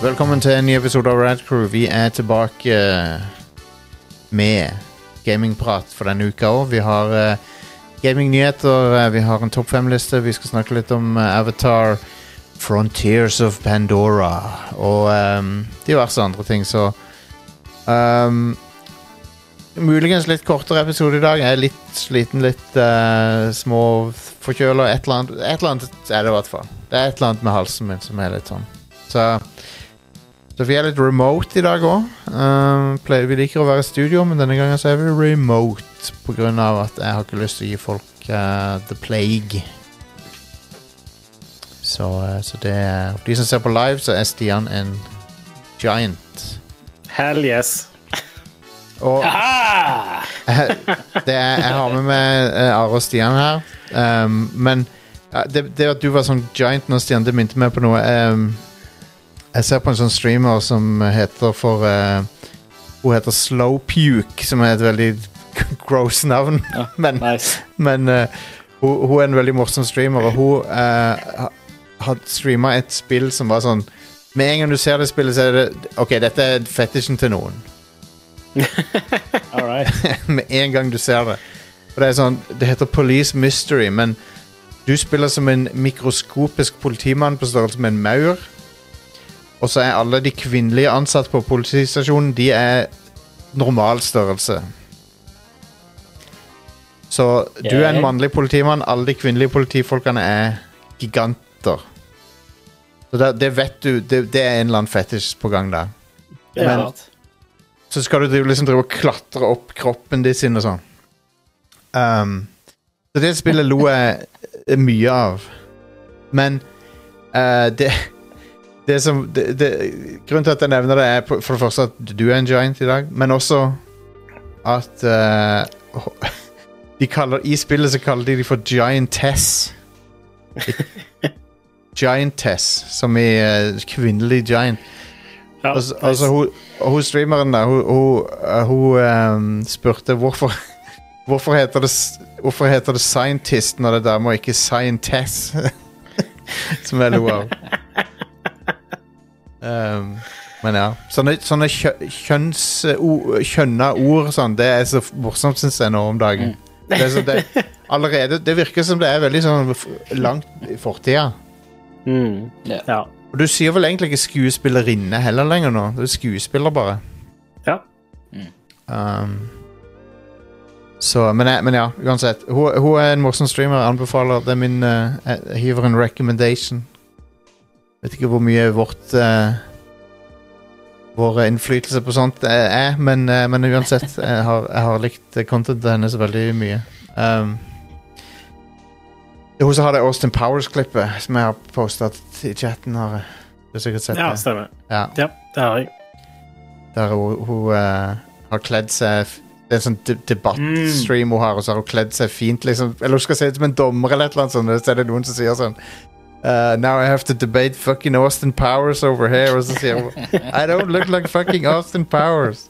Velkommen til en ny episode av Rad Crew. Vi er tilbake eh, med gamingprat for denne uka òg. Vi har uh, gamingnyheter, eh, vi har en topp fem-liste. Vi skal snakke litt om eh, Avatar, Frontiers of Pandora og ehm, diverse andre ting, så ehm, Muligens litt kortere episode i dag. Jeg er litt sliten, litt uh, småforkjøla. Et, eller annet- et eller annet er det i hvert fall. Det er et eller annet med halsen min som er litt sånn. Så, så vi er litt remote i dag òg. vi liker å være i studio, men denne gangen så er vi remote av at jeg har ikke lyst til å gi folk uh, the plague. Så, uh, så det er For de som ser på live, så er Stian en giant. Hell yes. Og det er, jeg har med meg eh, Are og Stian her. Um, men det, det at du var sånn giant nå, Stian, det minte meg på noe. Um, jeg ser på en sånn streamer som heter for uh, Hun heter Slowpuke, som er et veldig gross navn. Ja, men Nice. men uh, hun, hun er en veldig morsom streamer, og hun uh, ha- har streama et spill som var sånn Med en gang du ser det spillet, så er det OK, dette er fetisjen til noen. Med en gang du ser det. Og det er sånn, det heter Police Mystery, men du spiller som en mikroskopisk politimann på størrelse med en maur. Og så er alle de kvinnelige ansatte på politistasjonen De er normal størrelse. Så du er en mannlig politimann, alle de kvinnelige politifolkene er giganter. Så det, det vet du, det, det er en eller annen fetisj på gang der. Men- Så skal du liksom drive og klatre opp kroppen din sin og sånn. Um, så det spillet lo jeg mye av. Men uh, det det som det, det, Grunnen til at jeg nevner det, er for det første at du er en giant i dag, men også at uh, de kaller, I spillet så kaller de de for giantess. giantess, som i uh, kvinnelig giant. Ja, Altså, altså hun, hun streameren der, hun, hun, hun um, spurte hvorfor Hvorfor heter, det, hvorfor heter det scientist når det er dame og ikke scientess? Som jeg lo av. Um, men ja. Sånne, sånne kjø, kjønns, o, kjønna ord sånn, det er så morsomt, syns jeg, nå om dagen. Det, er så, det, allerede, det virker som det er veldig sånn langt i fortida. mm. Ja. ja. Og du sier vel egentlig ikke skuespillerinne heller lenger nå? Du er skuespiller, bare. Ja. Um, så, men, jeg, men ja, uansett. Hun, hun er en morsom streamer. Anbefaler. Det min uh, hiver en recommendation. Vet ikke hvor mye vårt uh, Vår innflytelse på sånt eh, er, men, uh, men uansett. Jeg har, jeg har likt contentet hennes veldig mye. Um, hun som har det Austin Powers-klippet som jeg har postet i chatten. Har du har sikkert sett ja, det. stemmer. Ja. Ja, det har jeg. Der hun, hun uh, har kledd seg Det er en sånn de debattstream hun har, og så har hun kledd seg fint. liksom Eller hun skal se ut som en dommer, eller et eller annet sånt. Så er det noen som sier sånn uh, Now I have to debate fucking Austin Powers over here. Og så sier hun I don't look like fucking Austin Powers.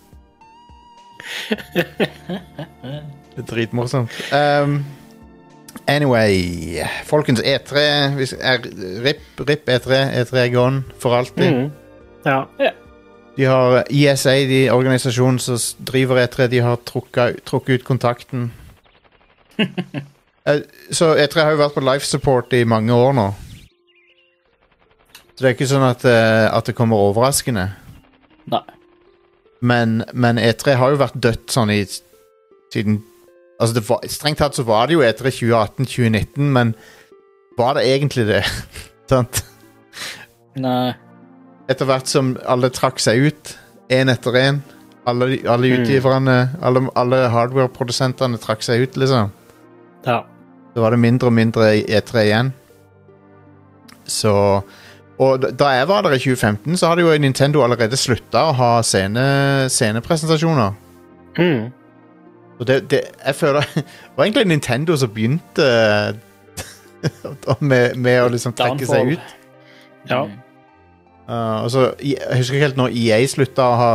Det er dritmorsomt. Um, anyway Folkens, E3 hvis- er RIP, RIP E3. E3 er gone for alltid. Mm. Ja. De har ISA, de organisasjonen som driver E3, de har trukket, trukket ut kontakten. uh, Så E3 har jo vært på life support i mange år nå. Så det er ikke sånn at, eh, at det kommer overraskende. Nei. Men, men E3 har jo vært dødt sånn i siden Altså det var, Strengt tatt så var det jo E E3 2018-2019, men var det egentlig det? Sant? Nei. etter hvert som alle trakk seg ut, én etter én Alle, alle Mm. utgiverne, alle, alle hardware-produsentene trakk seg ut, liksom. ja. Så var det mindre og mindre E3 igjen. Så Og da- jeg var der i 2015, så hadde jo Nintendo allerede slutta å ha scene, scenepresentasjoner. Mm. Og det, det Jeg føler Det var egentlig Nintendo som begynte med, med å liksom trekke seg ut. Ja. Uh, og så, jeg husker ikke helt når EA slutta å ha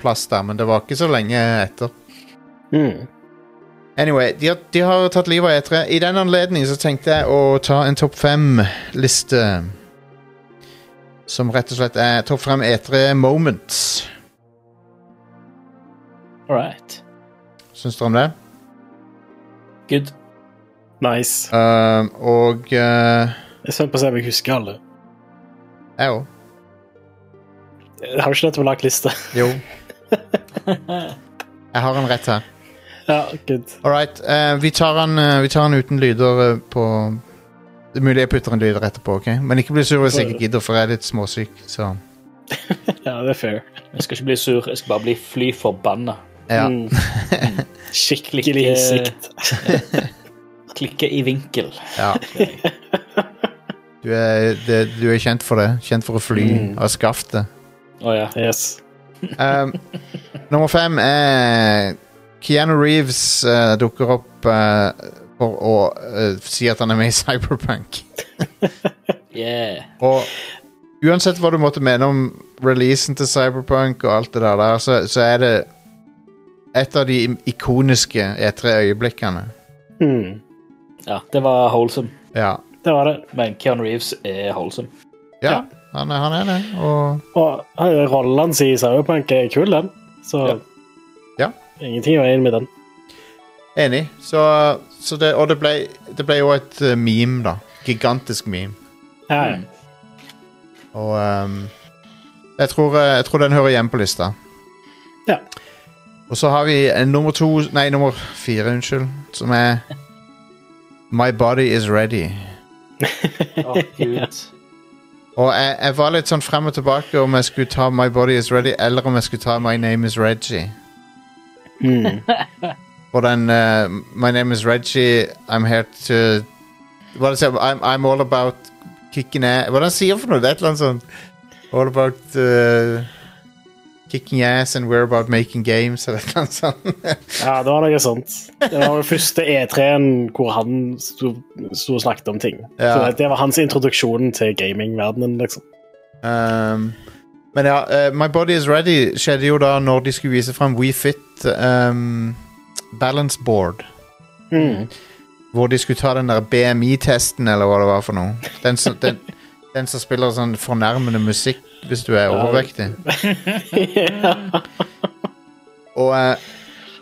plass der, men det var ikke så lenge etter. Mm. Anyway, de har, de har tatt livet av E3. I den anledning så tenkte jeg å ta en topp fem-liste. Som rett og slett er topp frem E3 moments. All right. Syns dere om det? Good. Nice. Uh, og uh, Jeg er spent på å se om jeg husker alle. jeg òg. Har du ikke nettopp lagt liste. Jo. Jeg har en rett her. Ja, good. All right. Uh, vi, tar den, eh, vi tar den uten lyder på Det er mulig jeg putter en lyder etterpå, ok? Men ikke bli sur hvis jeg ikke gidder, for jeg er litt småsyk. Så Ja, det er fair. Jeg skal ikke bli sur, jeg skal bare bli fly forbanna. ja. Mm. Skikkelig Klikke- sikt. Klikke i vinkel. ja. Du, er, det, du er kjent for det. Kjent for å fly Mm. av skaftet. Å ja. Yes. Um, nummer fem er Keanu Reeves uh, dukker opp eh, for å uh, si at han er med i Cyberpunk. Yeah. Og uansett hva du måtte mene om releasen til Cyberpunk og alt det der, der så, så er det et av de ikoniske E3-øyeblikkene. Mm. Ja, det var wholesome. Ja. Det var det. Men Keanu Reeves er wholesome. ja han, er, han er det. Og Og eh, rollen hans i Cyberpunk er kul, den. Så Ja. Ja. ingenting å gjøre med den. enig. Så det, og det ble, det ble jo et eh, meme, da. Gigantisk meme. Ja, ja. Mm. Og um, jeg, tror, eh, jeg tror den hører hjemme på lista. Ja. Og så har vi eh, nummer to Nei, nummer fire, unnskyld. Som er My Body Is Ready. oh, gud. Og jeg, jeg var litt sånn frem og tilbake om jeg skulle ta My Body Is Ready eller om jeg skulle ta My Name Is Reggie. Mm. Og den uh, My Name Is Reggie, I'm here to Hva er sier? I'm, I'm all about kicking ass Hva er det han sier for noe? Det er et eller annet sånt All about uh, kicking ass and we're about making games eller et eller annet sånt. ja, det var noe sånt. Det var den første E3-en hvor han sto, og snakket om ting. Ja. Så det, det var hans introduksjon til gamingverdenen, liksom. Um, men ja, uh, My Body Is Ready skjedde jo da når de skulle vise frem WeFit um, Balance Board. Mm. Hvor de skulle ta den der BMI-testen, eller hva det var for noe. Den som, den, den som spiller sånn fornærmende musikk hvis du er overvektig. ja. Og uh,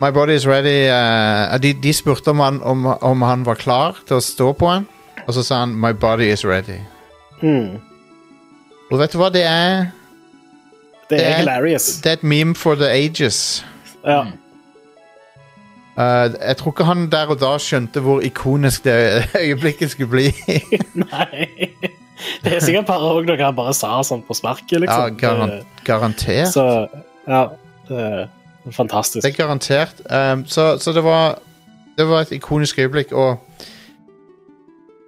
My Body Is Ready uh, de, de spurte om han, om, om han var klar til å stå på en, og så sa han My Body Is Ready. Mm. Og vet du hva det er? Det Det er er- hilarious. Det er et meme for the ages. Ja. Eh, jeg tror ikke han der og da skjønte hvor ikonisk det øyeblikket skulle bli. Nei. Det er sikkert bare òg noe han bare sa sånn på sparket, ja, liksom. garan garantert. Så ja, det er fantastisk. Det er garantert. Um, så så det, var, det var et ikonisk øyeblikk, og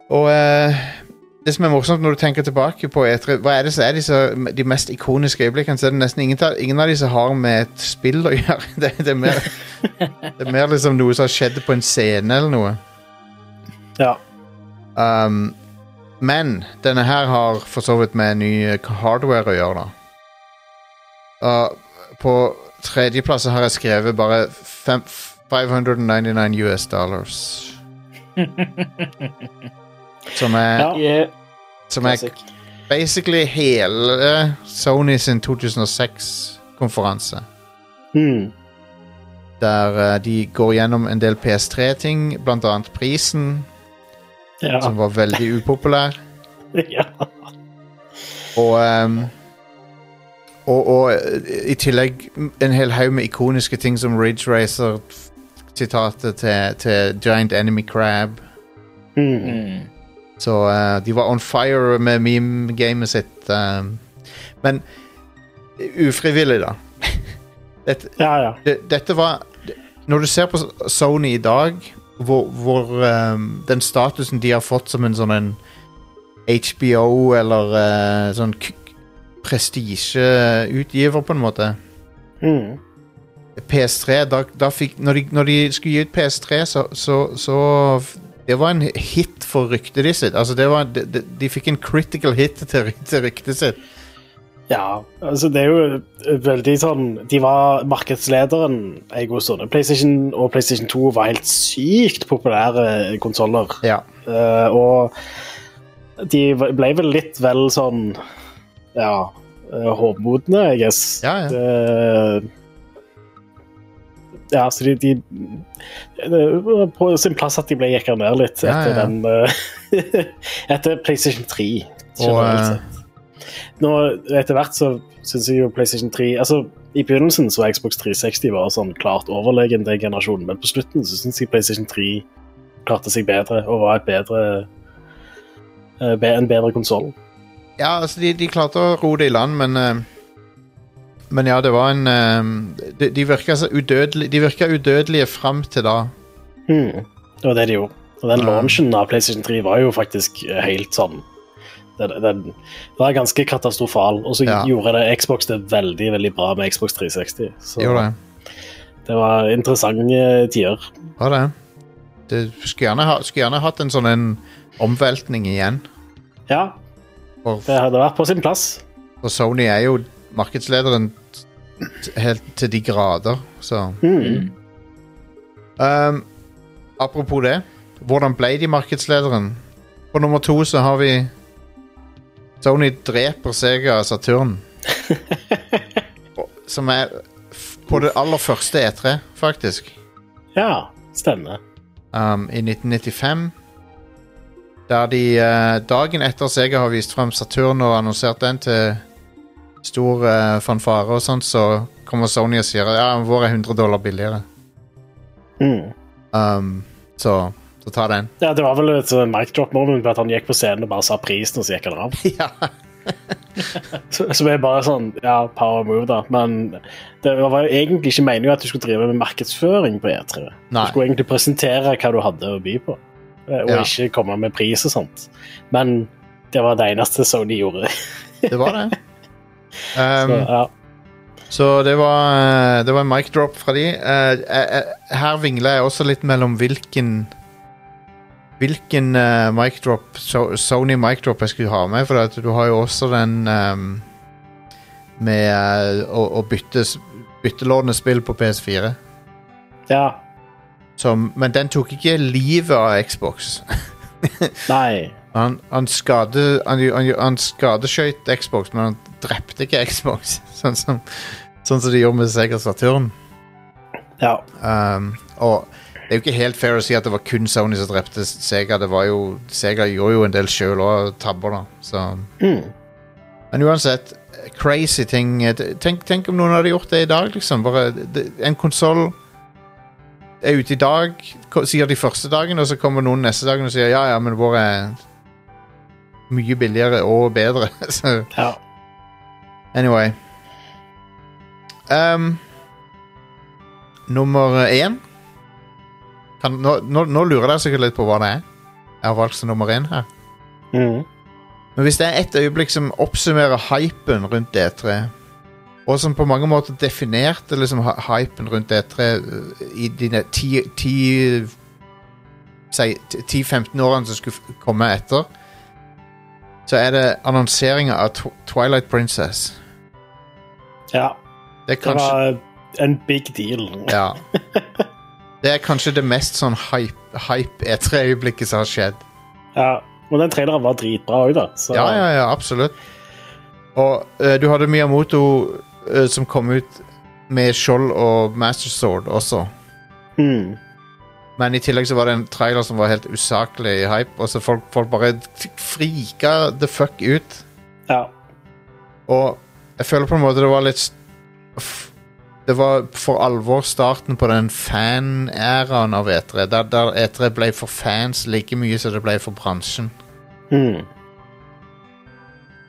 Og eh, det som er morsomt når du tenker tilbake på E3, hva er det som er disse, de mest ikoniske øyeblikkene, så er det nesten ingen, ingen av de som har med et spill å gjøre. Det, det, er, mer, det er mer liksom noe som har skjedd på en scene eller noe. Ja. Um, men denne her har for så vidt med ny eh, hardware å gjøre, da. Uh, på tredjeplass har jeg skrevet bare fem, 599 US dollars. Som er, Ja. Som er basically hele Sony sin 2006-konferanse. Mm. Der eh, de går gjennom en del PS3-ting, blant annet prisen, Ja. som var veldig upopulær. ja. Og, um, og, og i tillegg en hel haug med ikoniske ting som Ridge Racer-sitatet til, til Giant Enemy Crab. Mm. Så uh, de var on fire med meme-gamet sitt. ehm. men ufrivillig, da. Dette, ja, ja. det, dette var Når du ser på Sony i dag, hvor, hvor um, den statusen de har fått som en sånn en HBO eller uh, sånn prestisjeutgiver, på en måte Mm. PS3 da, da fikk, når, de, når de skulle gi ut PS3, så, så, så Det var en hit for ryktet de sitt. Altså, det var, de, de, de fikk en critical hit til, til ryktet sitt. Ja, altså det er jo eh, veldig sånn De var markedslederen en god stund. PlayStation og PlayStation 2 var helt sykt populære konsoller. Ja. Uh, og de ble vel litt vel sånn ja, håpmodne, hovmodne, I guess. Ja, ja. Det, ja, så de, de på sin plass at de ble jekka ned litt etter ja. den uh, Etter PlayStation 3. Og, generelt eh. Nå, etter hvert så syns jeg jo PlayStation 3 Altså, I begynnelsen så var Xbox 360 var sånn klart overlegen den generasjonen, men på slutten så syns jeg PlayStation 3 klarte seg bedre og var et bedre eh, en bedre konsoll. Ja, altså, de, de klarte å ro det i land, men eh, Men ja, det var en eh, De, de virka så udødelige De virka udødelige fram til da. Hmm. Det var det de gjorde. Og den launchen av PlayStation 3 var jo faktisk eh, helt sånn Den, den var ganske katastrofal, og så Ja. gjorde det Xbox det veldig veldig bra med Xbox 360. Så jo, det. det var interessante tider. Var det. Det skulle gjerne, ha, skulle gjerne hatt en sånn en omveltning igjen. Ja, For, det hadde vært på sin plass. Og Sony er jo markedslederen helt til de grader, så mm. um, Apropos det, hvordan ble de markedslederen? På nummer to så har vi Sony dreper Sega Saturn. Som er på det aller første E3, faktisk. Ja, stemmer. um, i 1995. Der de uh, dagen etter Sega har vist frem Saturn og annonsert den til stor uh, fanfare og sånt, så kommer Sony og sier ja, vår er 100 dollar billigere. Mm. Um, så, så ta den. Ja, det var vel et uh, mic drop moment at han gikk på scenen og bare sa prisen, og så gikk han av. ja. Så- Som er bare sånn, ja, power move, da. Men det var jo egentlig ikke meningen at du skulle drive med markedsføring på E3. Nei. Du skulle egentlig presentere hva du hadde å by på, eh, og Ja. ikke komme med pris og sånt. Men det var det eneste Sony gjorde. Det var det. Så, Um, ja. så det var, eh, det var en mic drop fra de. Eh, eh, her vingler jeg også litt mellom hvilken Hvilken mic drop so, Sony mic drop jeg skulle ha med. For at du har jo også den um, med å, å bytte byttelåne spill på PS4. ja. Som, men den tok ikke livet av Xbox. Nei. Han, han, skade, han, han, han Xbox, men han drepte ikke Xbox. Sånn som, sånn som de gjorde med Sega Saturn. Ja. Um, og det er jo ikke helt fair å si at det var kun Sony som drepte Sega. Det var jo, Sega gjorde jo en del sjøl og tabber, da. Så. Mm. Men uansett, crazy ting. Tenk, tenk om noen hadde gjort det i dag, liksom. Bare, det, en konsoll er ute i dag, sier de første dagen, og så kommer noen neste dagen og sier ja, ja, men vår er mye billigere og bedre. så ja. Anyway. um, nummer én kan, nå, nå, nå lurer dere sikkert litt på hva det er. Jeg har valgt som nummer én her. Mm. Men hvis det er et øyeblikk som oppsummerer hypen rundt D3, og som på mange måter definerte liksom hypen rundt D3 uh, i de ne- ti- ti- si, 10-15 årene som skulle komme etter, så er det annonseringa av Tw Twilight Princess. ja. Det er Det var en big deal. Ja. Det er kanskje det mest sånn hype, hype E3-øyeblikket som har skjedd. Ja. Og den traileren var dritbra òg, da. Så Ja, ja, ja, absolutt. Og uh, du hadde Miyamoto uh, som kom ut med skjold og Master Sword også. Mm. Men i tillegg så var det en trailer som var helt usaklig hype, og så folk, folk bare frika the fuck ut. ja. Og jeg føler på en måte det var litt Det var for alvor starten på den fan-æraen av E3. Der, der E3 ble for fans like mye som det ble for bransjen. Mm.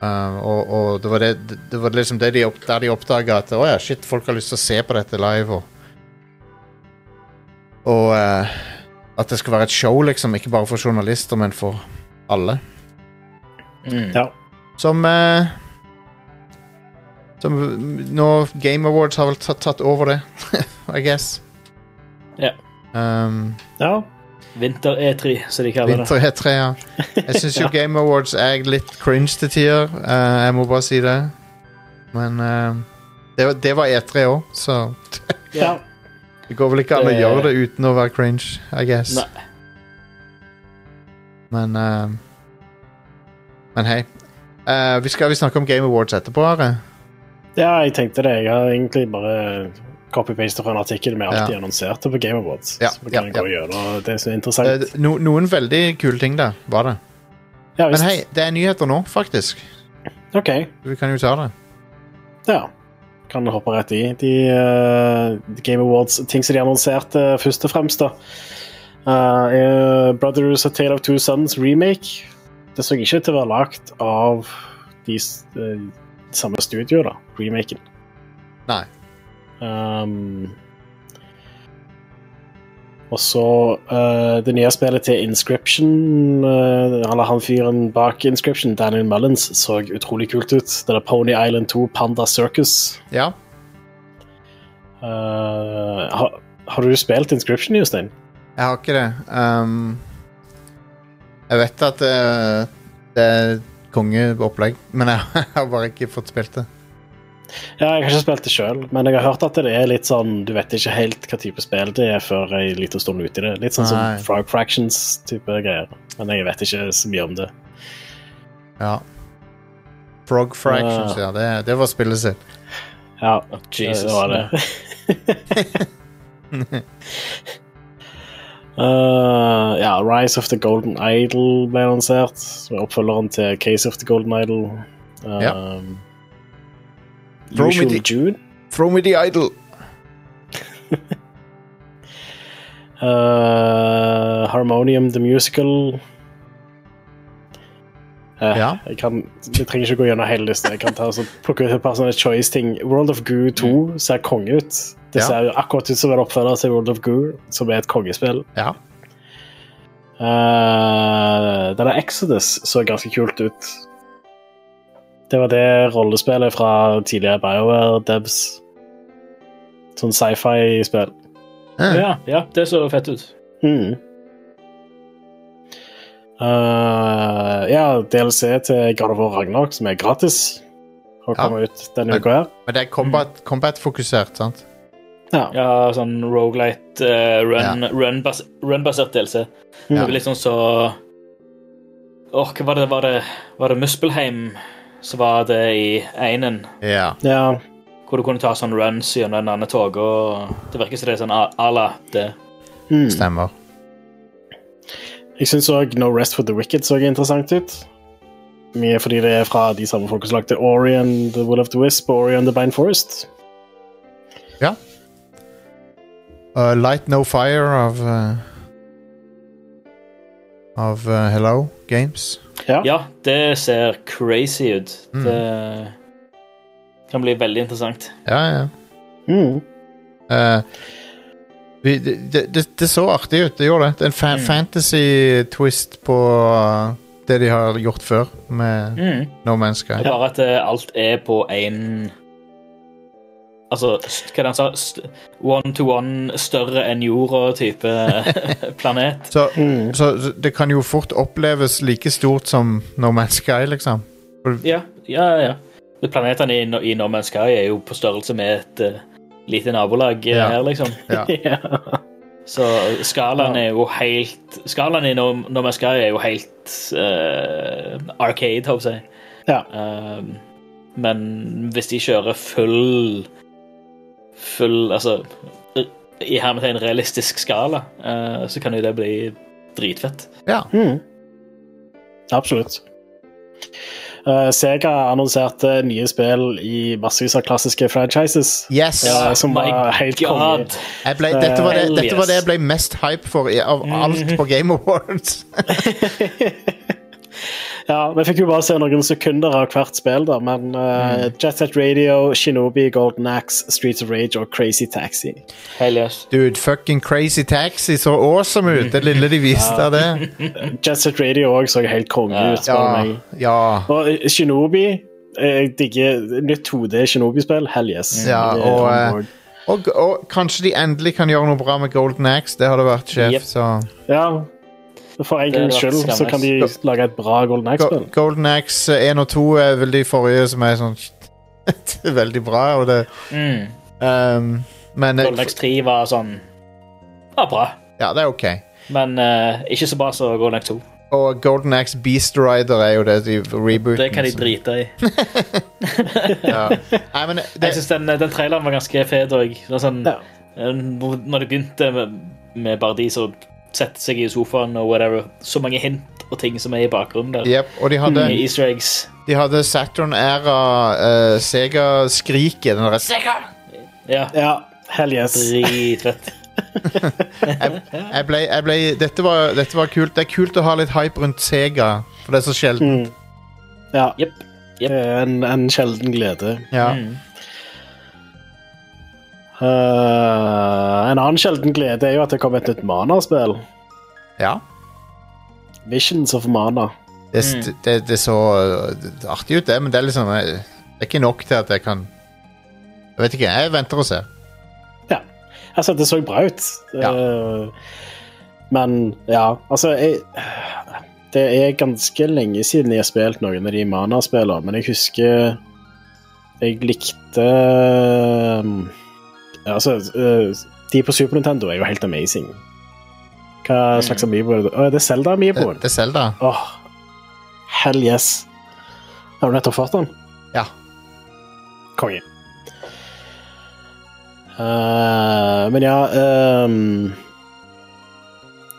Uh, og, og det var, det, det var liksom det de opp, der de oppdaga at å ja, shit, folk har lyst til å se på dette live. Og, og uh, at det skal være et show, liksom. Ikke bare for journalister, men for alle. Mm. Ja. Som uh, Som nå Game Awards har vel tatt, tatt over det, I guess. Ja. Um, ja. Vinter-E3, som de kaller det. Vinter E3, ja. Jeg syns jo Game Awards er litt cringe til tider. Uh, jeg må bare si det. Men uh, det, var- det var E3 òg, så ja. Det går vel ikke an å Det- gjøre det uten å være cringe, I guess. Nei. Men eh, Men hei. Eh, vi skal vi snakke om Game Awards etterpå, Are? Ja, jeg tenkte det. Jeg har egentlig bare copy-pastet fra en artikkel vi alltid Ja. annonserte på Game Awards. Ja, Så vi kan ja, gå gjennom det som er interessant. Eh, no, noen veldig kule ting der, var det. ja, Men visst. hei, det er nyheter nå, faktisk. OK. Vi kan jo ta det. Ja. Kan hoppe rett i. De eh, Game Awards, ting som de annonserte først og fremst, da. eh, er Brothers A Tale of Two Sons remake. Det så ikke ut til å være lagd av de eh, samme studio, da. Remaken. Nei. Um, og så uh, det nye spillet til Inscription, uh, eller han fyren bak Inscription, Daniel Mullins, så utrolig kult ut. Det er Pony Island 2 Panda Circus. Ja. Uh, har, har du spilt Inscription, Jostein? Jeg har ikke det. Um, jeg vet at det, det er kongeopplegg, men jeg har bare ikke fått spilt det. Ja, jeg har ikke spilt det sjøl, men jeg har hørt at det er litt sånn Du vet ikke helt hva type spill det er før ei lita stund ute i det. Litt sånn Nei. som Frog Fractions-type greier. Men jeg vet ikke så mye om det. Ja. Frog Fractions, ja. Det, det var spillet sitt. Ja, Jesus. det var det. Uh, ja, Rise of the Golden Idol ble lansert. Som er oppfølgeren til Case of the Golden Idol. Uh, Ja. Throw me the- June. Throw me the idol! Uh, Harmonium the Musical. Uh, Ja. jeg, kan, jeg trenger ikke gå gjennom hele lista. Jeg kan ta så plukke ut et par sånne choice-ting. World of Goo 2 ser konge ut. Det Ja. ser akkurat ut som en oppfølger til World of Goo, som er et kongespill. Ja. Uh, den der Exodus så ganske kult ut. Det var det rollespillet fra tidligere BioWare Debs. Sånn sci-fi-spill. Eh, Ja, ja, det så fett ut. Mm. Uh, ja, DLC til God of War Ragnarok, som er gratis. Har Ja. kommet ut denne uka her. Men det er combat- combat-fokusert, sant? Ja. Ja, sånn rogelight uh, run, run-bas- run-basert DLC. Det Ja. er litt sånn så Åh, hva var det? Var det, var det Muspelheim som var det i einen? Ja. ja. Hvor du kunne ta sånn runs gjennom en annen tog, og det virker som det er sånn à la det. Mm. Stemmer. Jeg syns òg No Rest for the Wicked så interessant ut. Mye fordi det er fra de samme folka som lagde Ori and The Will of the Wisp og Ori and the Bind Forest. Uh, Light No Fire av uh, Av uh, Hello Games. Ja. Ja, det ser crazy ut. Mm. Det kan bli veldig interessant. Ja, ja. Mm. Uh, vi, det, det, det, så artig ut, det gjorde det. Det er en fa Mm. fantasy-twist på uh, det de har gjort før med Mm. No Man's Sky. Bare at eh, alt er på én Altså, hva er det han sa? One to one større enn jorda-type planet. Så, Mm. så det kan jo fort oppleves like stort som No Man's Sky, liksom. Ja, ja, ja. Planetene i, i No Man's Sky er jo på størrelse med et uh, lite nabolag eh, Ja. her, liksom. Ja. ja. Så skalaen er jo helt Skalaen i No, no Man's Sky er jo helt uh, arcade, håper jeg. Ja. Uh, men hvis de kjører full Full Altså i hermetegn realistisk skala, uh, så kan jo det bli dritfett. Ja. Mm. Absolutt. Uh, Sega annonserte nye spill i massevis av klassiske franchises. Yes! Ja, som my var helt konge. Dette, var det, dette var det jeg ble mest hype for av alt på Game Awards. Ja, Vi fikk jo bare se noen sekunder av hvert spill, da, men uh, Jet Set Radio, Shinobi, Golden Axe, Streets of Rage og Crazy Taxi. Hell yes. Dude, fucking Crazy Taxi så awesome ut! Det lille de viste av det. Jet Set Radio òg så helt konge Ja. ut. Ja. ja. Og eh, Shinobi Jeg digger nytt 2D Shinobi-spill. Hell yes. Ja, og, eh. Og, og kanskje de endelig kan gjøre noe bra med Golden Axe. Det hadde vært sjef, Yep. så ja, for en Det gangs skyld så kan de lage et bra Golden Axe-spill. Golden Axe 1 og 2 er vel de forrige som er sånn veldig bra, og det Mm. um, Men eh, Golden Axe 3 var sånn Ja, bra. Ja, det er ok. Men uh, ikke så bra som Golden Axe 2. Og Golden Axe Beast Rider er jo det de rebooten. Det kan de drite i. Ja. Nei, men Jeg syns den, den traileren var ganske fet òg. Sånn, Ja. eh, når det begynte med, med bare de som setter seg i sofaen og whatever, så mange hint og ting som er i bakgrunnen der. Yep, og de hadde, mm, Easter eggs. de hadde Saturn-æra uh, Sega-skriket. Den derre Sega! Ja, Ja, hell yes. dritfett. Jeg ble, jeg ble, dette, var, dette var kult. Det er kult å ha litt hype rundt Sega, for det er så sjelden. Mm. Ja. Yep. Yep. En, en sjelden glede. Ja. Mm. Eh, en annen sjelden glede er jo at det kom et nytt Mana-spill. ja. Visions of Mana. Det, det, det så uh, artig ut, det, men det er liksom eh, Det er ikke nok til at jeg kan Jeg vet ikke. Jeg venter og ser. Ja. Altså, det så bra ut. Ja. Eh, men ja, altså jeg, Det er ganske lenge siden jeg har spilt noen av de Mana-spillene, men jeg husker jeg likte um, Altså, eh, de på Super Nintendo er jo helt amazing. Hva slags amiibo er det? Å, er det Zelda Det, det er Zelda. Åh, hell yes. Har du nettopp fått den? Ja. Konge. Uh, men ja um,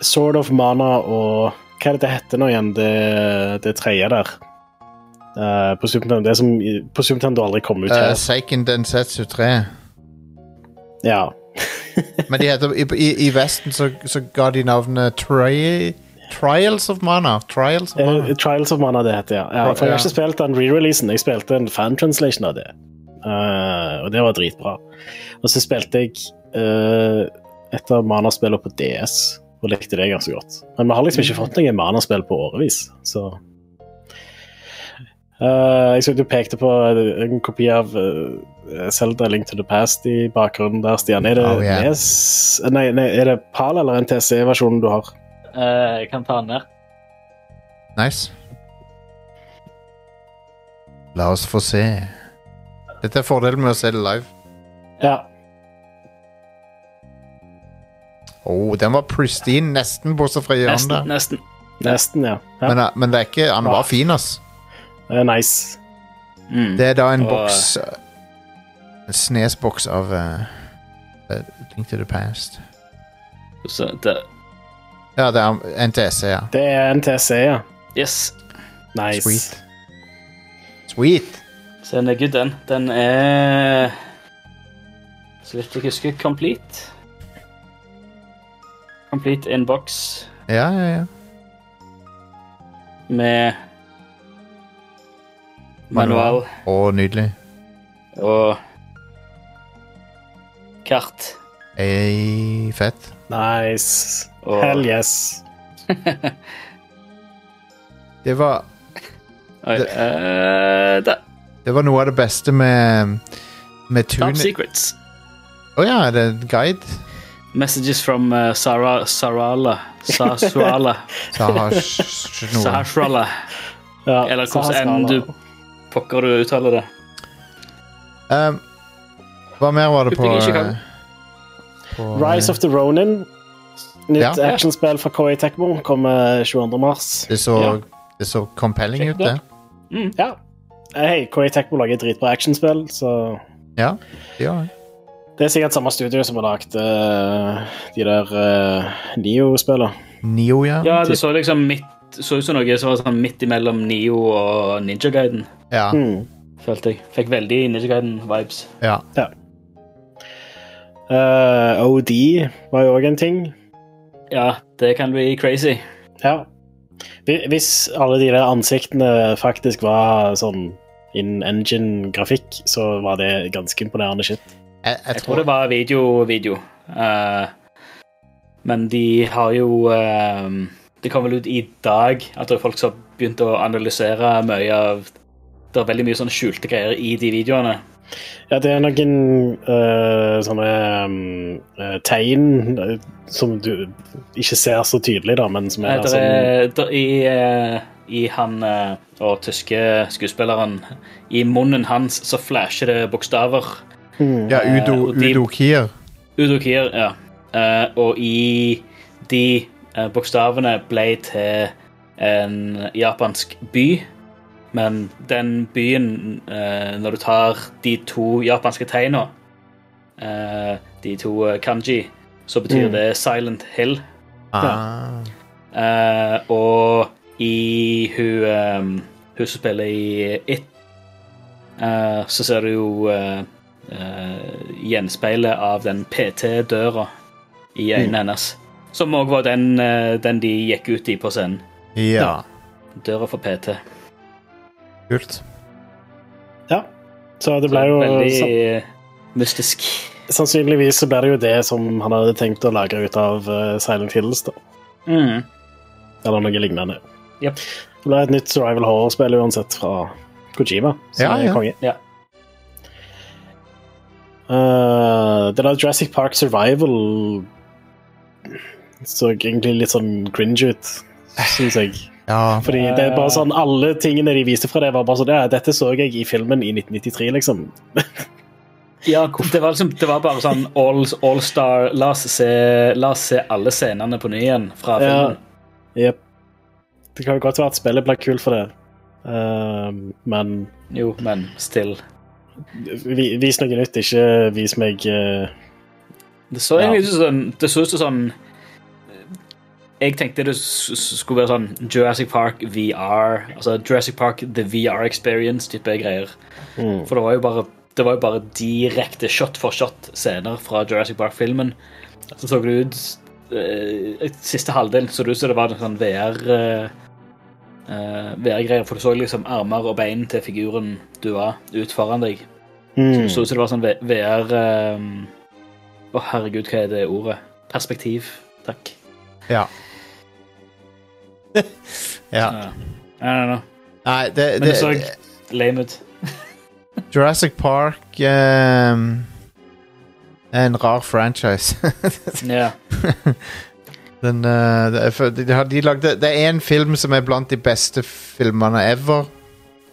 Sword of Mana og Hva er det det heter nå igjen, det, det tredje der? Uh, på Super Nintendo, det som på Super Nintendo aldri kom ut Uh. Seiken Densetsu 3. Ja. Men de heter, i, i, i Vesten så, så ga de navnet Tri, Trials of Mana. Trials of Eh, Mana. Trials of Mana, det heter ja. ja for jeg har ikke spilt den re-releasen, jeg spilte en fan-translation av det. Uh, og det var dritbra. Og så spilte jeg uh, et av Mana-spillene på DS, og likte det ganske godt. Men vi har liksom ikke fått noen Mana-spill på årevis, så Eh, Jeg så du pekte på en kopi av uh, Link to the Past i bakgrunnen der, Stian. Er det, Oh, yeah. NES nei, nei, er det PAL eller NTC-versjonen du har? Uh, jeg kan ta den ned. Nice. La oss få se. Dette er fordelen med å se det live. Ja. Oh, den var pristine, nesten bortsett fra hjørnet. Nesten. nesten. Nesten, ja. ja. Men, uh, men det er ikke, han var fin, ass. Det er nice. Mm. Det er da en Og- boks uh, En snesboks av uh, Link to the Past. Så det, Ja, det er NTC, ja. Det er NTC, ja. yes. Nice. Sweet. Sweet. Så den er good, den. Den er Så vidt jeg husker, complete. Complete inbox Ja, ja, ja. med manual Å, nydelig. og kart. Ei, fett. Nice. Og Hell yes. Det var, Oi, det- uh, da. det var noe av det beste med Med Top secrets. Å ja, er det en guide? Messages from uh, Sara, Sarala. Sasuala. Sahashrala. Ja, Eller hvordan enn du pokker du uttaler det. Um, hva mer var det på, eh, på Rise of the Ronin. Nytt Ja. actionspill fra KI Tekmo kommer 22. mars. Det så, Ja. det så compelling Check ut, det Mm. Ja. Eh, Hei, KI Tekmo lager dritbra actionspill, så Ja, det gjør det. Det er sikkert samme studio som har lagd uh, de der uh, Nio-spillene. Nio, ja. Ja, det så liksom midt så ut som noe som var sånn midt imellom Nio og Ninja Guiden, Ja, Mm. følte jeg. Fikk veldig Ninja Guiden-vibes. ja. Eh, OD var jo òg en ting. Ja, det kan bli crazy. Ja. Hvis alle de der ansiktene faktisk var sånn in engine-grafikk, så var det ganske imponerende shit. Jeg, jeg, Jeg tror det var video-video. Uh, men de har jo eh, Det kom vel ut i dag at det er folk som har begynt å analysere mye av Det er veldig mye sånne skjulte greier i de videoene. Ja, det er noen uh, sånne um, eh, tegn eh, som du ikke ser så tydelig, da, men som er Eh, der sånn er, der, i, uh, I han og tyske skuespilleren I munnen hans så flasher det bokstaver. mm, ja, Udo, de- Udo Kier. Udo Kier, ja. Eh, og i de bokstavene ble til en japansk by. Men den byen, eh, når du tar de to japanske tegna, eh, de to eh, kanji, så betyr Mm. det Silent Hill. Ah. Eh, og i hun, eh, hun som spiller i It, eh, så ser du jo eh, eh, gjenspeilet av den PT-døra i øynene hennes. Som òg var den, eh, den de gikk ut i på scenen. Ja. Døra for PT. Kult. Ja. Så det ble Så jo veldig sa- mystisk. Sannsynligvis så ble det jo det som han hadde tenkt å lage ut av uh, Silent Hills, da. Mm. Eller noe lignende. Yep. Det ble et nytt survival horror-spill uansett fra Kojima, som Ja, er ja. konge. Ja. Uh, det der Jurassic Park Survival så egentlig litt sånn cringe ut, syns jeg. Ja. Fordi det er bare sånn, alle tingene de viste fra det, var bare sånn ja, Dette så jeg i filmen i 1993, liksom. Ja, det var, liksom, det var bare sånn all, all star la oss, se, la oss se alle scenene på ny igjen fra Ja. filmen. Det kan jo godt være at spillet blir kult for det, uh, men Jo, men still. vi, vis noe nytt, ikke vis meg uh, Det så Ja. egentlig ut som sånn Det så ut som sånn Jeg tenkte det skulle være sånn Jurassic Park VR. Altså Jurassic Park The VR Experience-type greier. mm. For det var jo bare Det var jo bare direkte shot for shot-scener fra Jurassic Park-filmen. Så så det ut eh, Siste halvdelen så det ut som det var en sånn VR eh, eh, VR-greier, for du så liksom armer og bein til figuren du var ut foran deg. Mm. Så ut som det var sånn VR eh, Å, herregud, hva er det ordet? Perspektiv. Takk. Ja. ja. Ja. I don't know. Nei, det, Men det det, så lame ut. Jurassic Park um, er en rar franchise. Ja. Den, eh, det, er, de, de lagde, det er én film som er blant de beste filmene ever,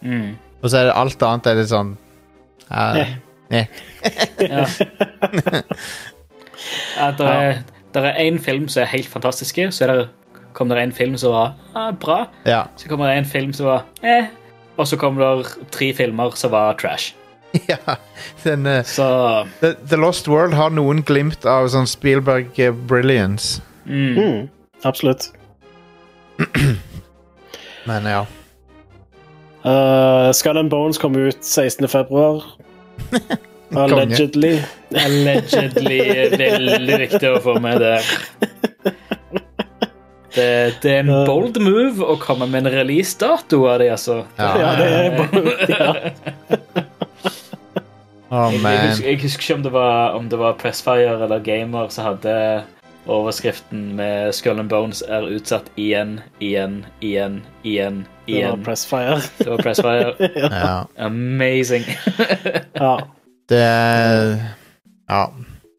Mm. og så er det alt annet er litt sånn uh, Eh. ja. ja Det er én film som er helt fantastisk, så er det, kom det en film som var ah, bra. Ja. Så kommer det en film som var eh. Og så kommer det tre filmer som var trash. ja. Den, eh, Så The, The Lost World har noen glimt av sånn Spielberg eh, brilliance, mm. Mm. Absolutt. men ja. Uh, Skull and Bones kom ut 16. februar. Allegedly. Allegedly veldig viktig å få med der. Det, det er en bold move å komme med en releasedato av det, altså. Ja. Ja, det er bold, ja. Oh, Jeg, jeg, man. husker, jeg husker ikke om det var, om det var Pressfire eller Gamer som hadde overskriften med Skull and Bones er utsatt igjen, igjen, igjen, igjen, igjen. Det var. Pressfire. Det var Pressfire. Ja. Amazing. Ja. Det er Ja.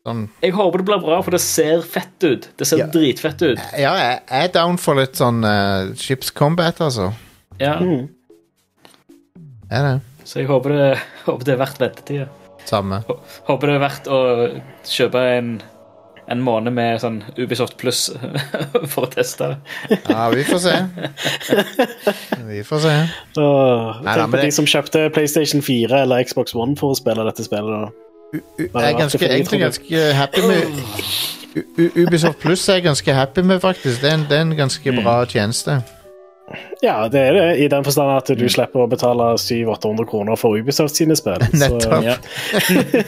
Sånn Jeg håper det blir bra, for det ser fett ut. Det ser Ja. dritfett ut. Ja, jeg er down for litt sånn uh, skipscombat, altså. Ja, Mm. Er det. Så jeg håper det, håper det er verdt ventetida. Samme. Håper det er verdt å kjøpe en, en måned med sånn Ubisoft pluss for å teste det. Ja, vi får se. Vi får se. Åh, Tenk på de som kjøpte PlayStation 4 eller Xbox One for å spille dette spillet. da. U u jeg er ganske, egentlig ganske happy med U U Ubisoft Pluss er jeg ganske happy med, faktisk. Det er en, det er en ganske bra tjeneste. Ja, det er det, i den forstand at Mm. du slipper å betale 700-800 kroner for Ubisoft sine spill. Så, Nettopp. Ja.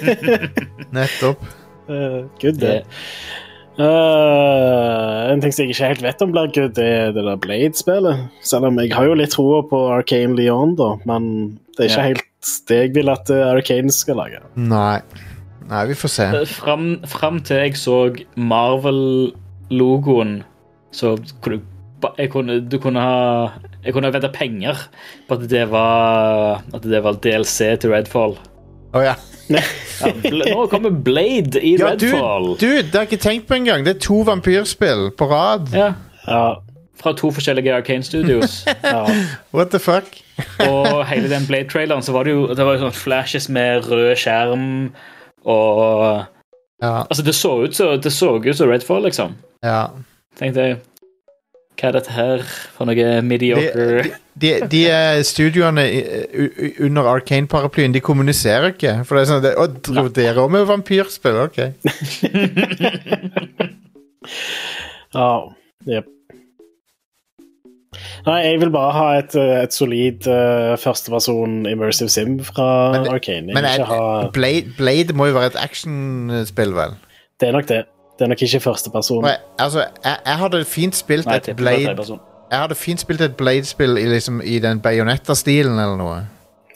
Nettopp. Uh, good, det. Eh, en ting som jeg ikke helt vet om blir good, det er det der Blade-spillet. Selv om jeg har jo litt troa på Arcane Leon, da, men det er ikke helt det jeg vil at eh, Arcane skal lage. Nei. Nei, vi får se. fram, fram til jeg så Marvel-logoen, så kunne jeg kunne, du kunne ha Jeg kunne vedda penger på at det var At det var DLC til Redfall. Å ja. Ja, nå kommer Blade i ja du, Redfall. du, det har jeg ikke tenkt på engang. Det er to vampyrspill på rad. Ja, Ja, fra to forskjellige Arcane Studios. ja. What the fuck? Og hele den Blade-traileren så var det jo det var jo sånn flashes med rød skjerm og Ja. Altså, det så ut så, det så ut som Redfall, liksom. ja. Tenkte jeg Hva er dette her for noe mediocre De, de, de de studioene under Arcane-paraplyen, de kommuniserer ikke. For det er sånn det, Å, driver dere òg med vampyrspill? Ok. Ja, jep. Nei, jeg vil bare ha et, eh, et solid uh, førsteperson immersive sim fra Men Arcane. Men ha Blade, Blade må jo være et actionspill, vel? Det er nok det. Det er nok ikke førsteperson. Altså, jeg, jeg hadde fint spilt Nei, et Blade. Jeg hadde fint spilt et Blade-spill i, liksom, i den Bayonetta-stilen eller noe.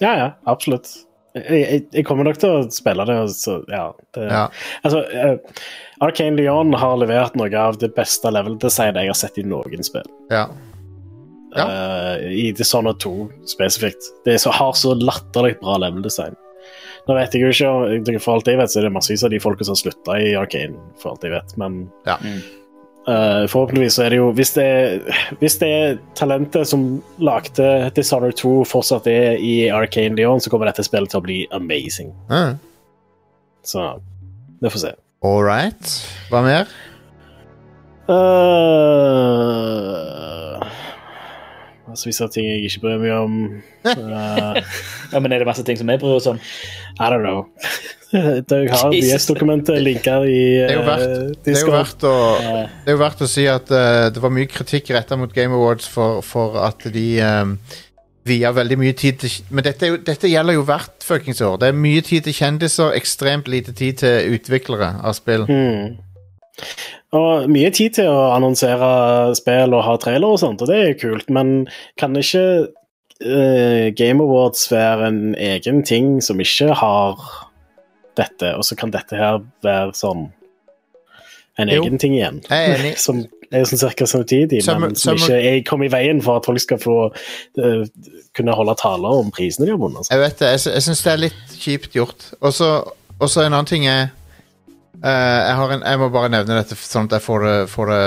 Ja, ja, absolutt. Jeg, jeg, jeg kommer nok til å spille det. Så, ja, det Ja. Altså, uh, Arcane Leon har levert noe av det beste level-designet jeg har sett i noen spill. ja. Ja. Uh, I Dishonored 2 spesifikt. Det er så, har så latterlig bra level-design. Nå vet jeg jo ikke, For alt jeg vet, så er det massevis av de folka som har slutta i Arcane. For alt jeg vet, men Ja. Eh, forhåpentligvis så er det jo Hvis det, hvis det er talentet som lagde Dishonored 2, fortsatt er i Arcane Leon, så kommer dette spillet til å bli amazing. Mm. Så vi får se. All right. Hva mer? Uh, Massevis er ting jeg ikke bryr meg om. uh, Ja, men er det masse ting som vi bryr oss om? I don't know. Jeg har. BS-dokumentet linker i Det er uh, verdt, det er jo verdt, å, Eh, det er jo verdt å si at uh, det var mye kritikk retta mot Game Awards for, for at de um, via veldig mye tid til Men dette, jo, dette gjelder jo hvert fuckings år. Det er mye tid til kjendiser, ekstremt lite tid til utviklere av spill. Hmm. Og mye tid til å annonsere spill og ha trailer og sånt, og det er jo kult, men kan ikke uh, Game Awards være en egen ting som ikke har dette, og så kan dette her være sånn en Jo. egen ting igjen? Jeg er enig. som er sånn cirka samtidig, Summer- men som Summer- ikke jeg kommer i veien for at folk skal få uh, kunne holde taler om prisene de har vunnet. Altså. Jeg vet det, jeg, jeg syns det er litt kjipt gjort. Og så en annen ting er eh, jeg, har en, jeg må bare nevne dette sånn at jeg får det, får det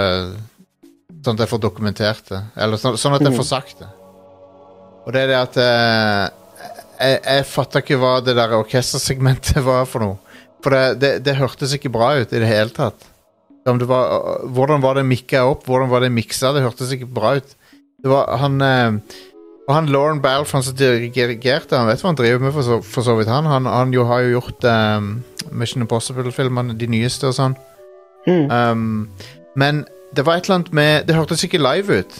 Sånn at jeg får dokumentert det. Eller sånn, sånn at jeg Mm. får sagt det. Og det er det at uh, Jeg, jeg fatta ikke hva det der orkestersegmentet var for noe. For det, det, det hørtes ikke bra ut i det hele tatt. Om det var, hvordan var det mikka opp? Hvordan var det miksa? Det hørtes ikke bra ut. Det var han eh, og han Lauren Balf, han som dirigerte, han vet hva han driver med, for så, for så vidt. Han Han, han jo, har jo gjort um, Mission Impossible-filmene, de nyeste og sånn. Mm. Um, men det var et eller annet med Det hørtes ikke live ut.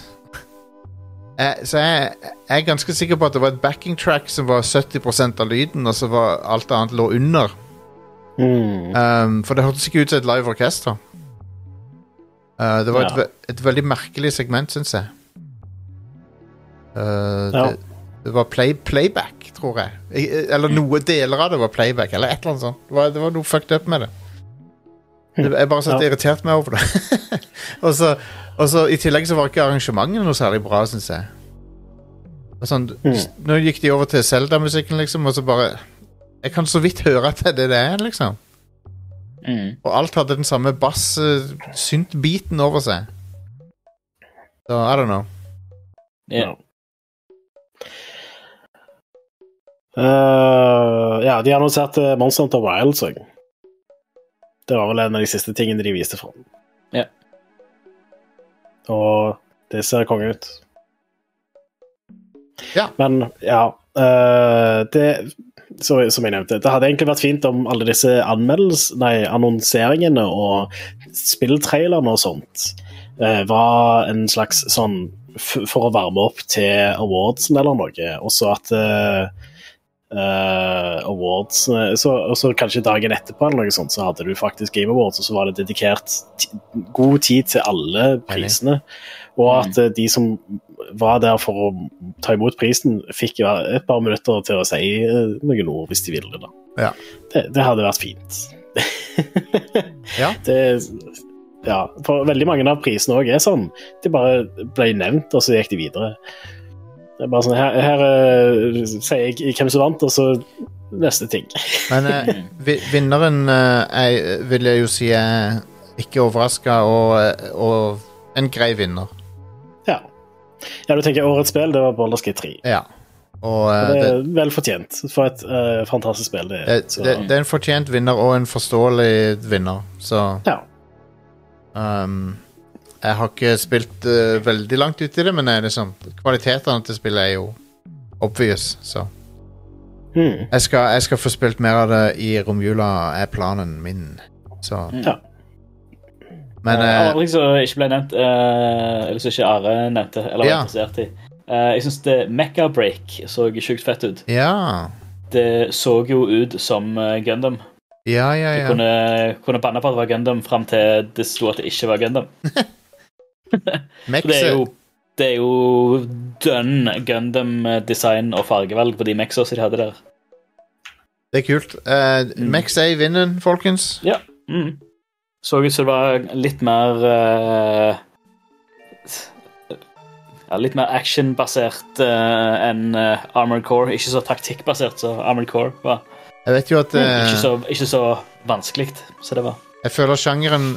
Jeg, så jeg, jeg er ganske sikker på at det var et backing track som var 70% av lyden, og så var alt annet lå under. Mm. Um, for det hørtes ikke ut som et live orkester. Uh, det var Ja. et, et veldig merkelig segment, syns jeg. Uh, Ja. det, det var play, playback, tror jeg. Eller noe deler av det var playback, eller et eller annet sånt. Det var, det var noe fucked up med det. det jeg bare satt Ja. irritert meg over det. og, så, og så I tillegg så var ikke arrangementet noe særlig bra, syns jeg. Og Sånn, Mm. Nå gikk de over til Zelda-musikken, liksom, og så bare Jeg kan så vidt høre at det er det det er, liksom. mm. Og alt hadde den samme bass-synt-biten over seg. Så I don't know. Ja. Eh, ja, de annonserte Monster Hunter Wilds òg. Det var vel en av de siste tingene de viste fram. Ja. Og det ser konge ut. Ja. Men ja uh, Det så, Som jeg nevnte, det hadde egentlig vært fint om alle disse nei, annonseringene og spilltrailerne og sånt uh, var en slags sånn f For å varme opp til awardsen eller noe, og så at eh, eh, awards så, Og så kanskje dagen etterpå eller noe sånt, så hadde du faktisk Game Awards, og så var det dedikert god tid til alle prisene. Og at uh, de som var der for å ta imot prisen, fikk ja, et par minutter til å si uh, noen ord hvis de ville da. Ja. Det, det hadde vært fint. Ja. Det, ja, for veldig mange av prisene òg er sånn. De bare ble nevnt, og så gikk de videre. Det er bare sånn, Her, her eh, sier jeg hvem som vant, og så neste ting. Men eh, vinneren eh, vil jeg jo si er ikke overraska, og, eh, og en grei vinner. Ja. ja, du tenker årets spill, det var Baldur's Gate 3. Ja. Og eh, det det, er vel fortjent for et uh, fantastisk spill. Det, det, er. så, det, det er en fortjent vinner og en forståelig vinner, så ja. um, Jeg har ikke spilt uh, veldig langt ut i det, men liksom, kvalitetene til spillet er jo obvious, så Hmm. jeg skal, jeg skal få spilt mer av det i romjula, er planen min. Så Ja. Men uh, eh, andre ting som ikke ble nevnt, uh, eller som ikke Are nevnte, eller var Ja. interessert i uh, Jeg syns Mecca Break så sjukt fett ut. ja. Det så jo ut som Gundam. Ja, ja, Du ja. kunne, kunne banne på at det var Gundam fram til det sto at det ikke var Gundam. Det er jo, det er jo dønn Gundam-design og fargevalg på de Mexos de hadde der. Det er kult. Uh, Mm. Mex er i vinden, folkens. Mm. Så ut som det var litt mer uh, ja, Litt mer actionbasert uh, enn uh, Armored Core. Ikke så taktikkbasert som Armored Core var. Jeg vet jo at Uh, Ikke så, ikke så vanskelig som det var. Jeg føler sjangeren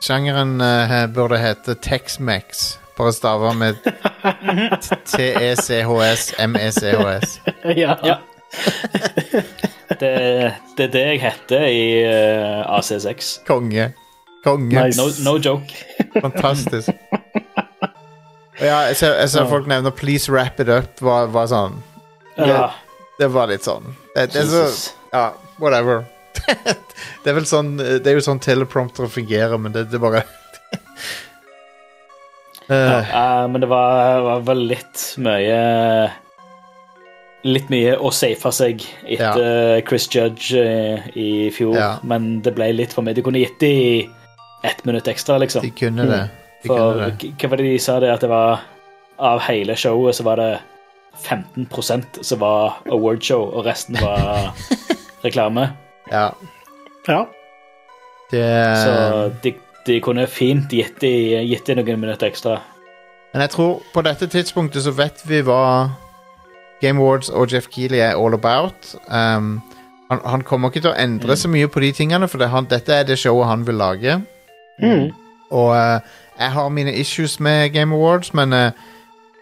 Sjangeren uh, burde hete Tex-Mex. Bare staver med E T-E-C-H-S M-E-C-H-S. ja. Ja. Det, det er det jeg heter i uh, AC6. Konge. Konge. Nice. No, no joke. Fantastisk. Ja, jeg ser, jeg ser folk nevner 'Please wrap it up'. Var, var sånn Ja, Det var litt sånn. Det, det så Jesus. Ja, whatever. det er vel sånn Det er jo sånn telepromptere fungerer, men det, det bare ja, Eh, men det var, var vel litt mye Litt mye å safe seg etter Chris Judge eh, i fjor. Ja. Men det ble litt for mye. De kunne gitt de ett minutt ekstra, liksom. De kunne det. De For kunne det. hva var det de sa det at det var Av hele showet så var det 15% som var awardshow, og resten var reklame. Ja. ja. Det Så de, de kunne fint gitt de, noen minutter ekstra. Men jeg tror på dette tidspunktet så vet vi hva Game Awards og Jeff Keeley er all about. Um, han, han kommer ikke til å endre så mye på de tingene, for det, han, dette er det showet han vil lage. Mm. Og uh, jeg har mine issues med Game Awards, men uh,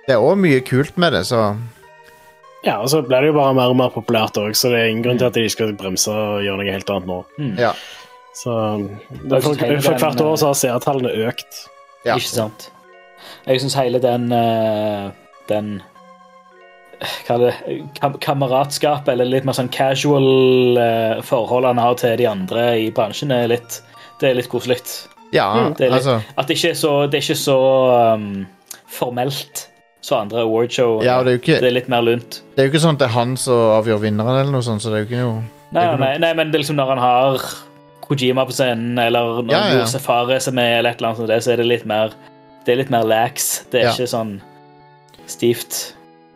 det er òg mye kult med det, så ja, og så ble det jo bare mer og mer populært òg, så det er ingen grunn til at de skal bremse og gjøre noe helt annet nå. ja. Så det, for, for hvert år så har seertallene økt. Ja. Ikke sant? Jeg syns hele den eh, Den Hva er det kam Kameratskapet, eller litt mer sånn casual uh, forhold han har til de andre i bransjen, er litt Det er litt koselig. ja Det er litt, altså At det ikke er så, det er ikke så um, formelt som andre awardshow. Ja, det er ikke- det er litt mer lunt. Det er jo ikke sånn at det er han som avgjør vinneren, eller noe sånt, så det er jo ikke noe Nei, nei, nei, men det er liksom når han har Kojima på scenen, eller når Ja, ja. ja, Fares som er, eller et eller annet sånt, så er det litt mer Det er litt mer lax. Det er Ja. ikke sånn stivt.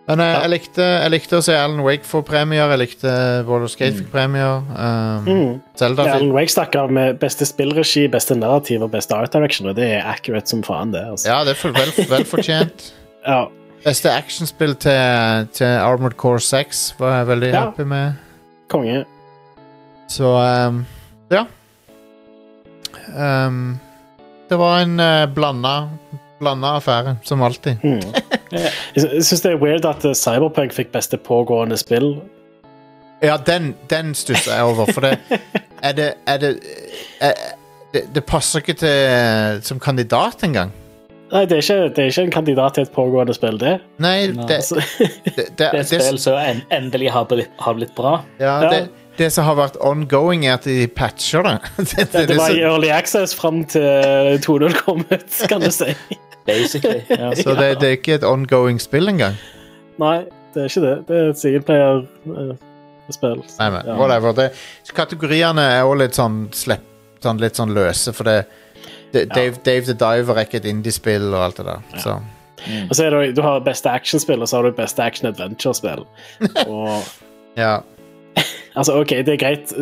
Men jeg, jeg, likte, jeg likte å se Alan Wake få premier, jeg likte Roller Skate fikk premier. Um, Mm. Zelda Ja, fikk Alan Wake stakk av med beste spillregi, beste narrativ og beste art direction, og det er accurate som faen, det. Altså. Ja, det er vel, vel, fortjent. Ja. Beste actionspill til, til Armored Core 6 var jeg veldig Ja. happy med. Konge. Så um, ja. Um, det var en uh, blanda, blanda affære, som alltid. Mm. Jeg syns det er weird at eh, Cyberpunk fikk beste pågående spill. Ja, den, den stusser jeg over, for det Er det, er det, er, det, det passer ikke til som kandidat engang. Nei, det er, ikke, det er ikke en kandidat til et pågående spill, det. Nei, Nei. det, Altså, det, det, Det er et spill som en, endelig har blitt, har blitt bra. ja, Ja. det, det som har vært ongoing, er at de patcher det. det, det, det var i Early Access fram til 2.0 kom ut, kan du si. Basically. Ja. så det, det er ikke et ongoing spill engang. Nei, det er ikke det. Det er et singleplayer-spill. Nei, men Ja. whatever. Kategoriene er også litt sånn, slepp, sånn litt sånn løse, for det, det Dave, Dave the Diver er ikke et indiespill og alt det der. Så. Og så er det, Du har beste actionspill, og så har du beste action-adventure-spill. Og Ja. Altså, ok, det er greit.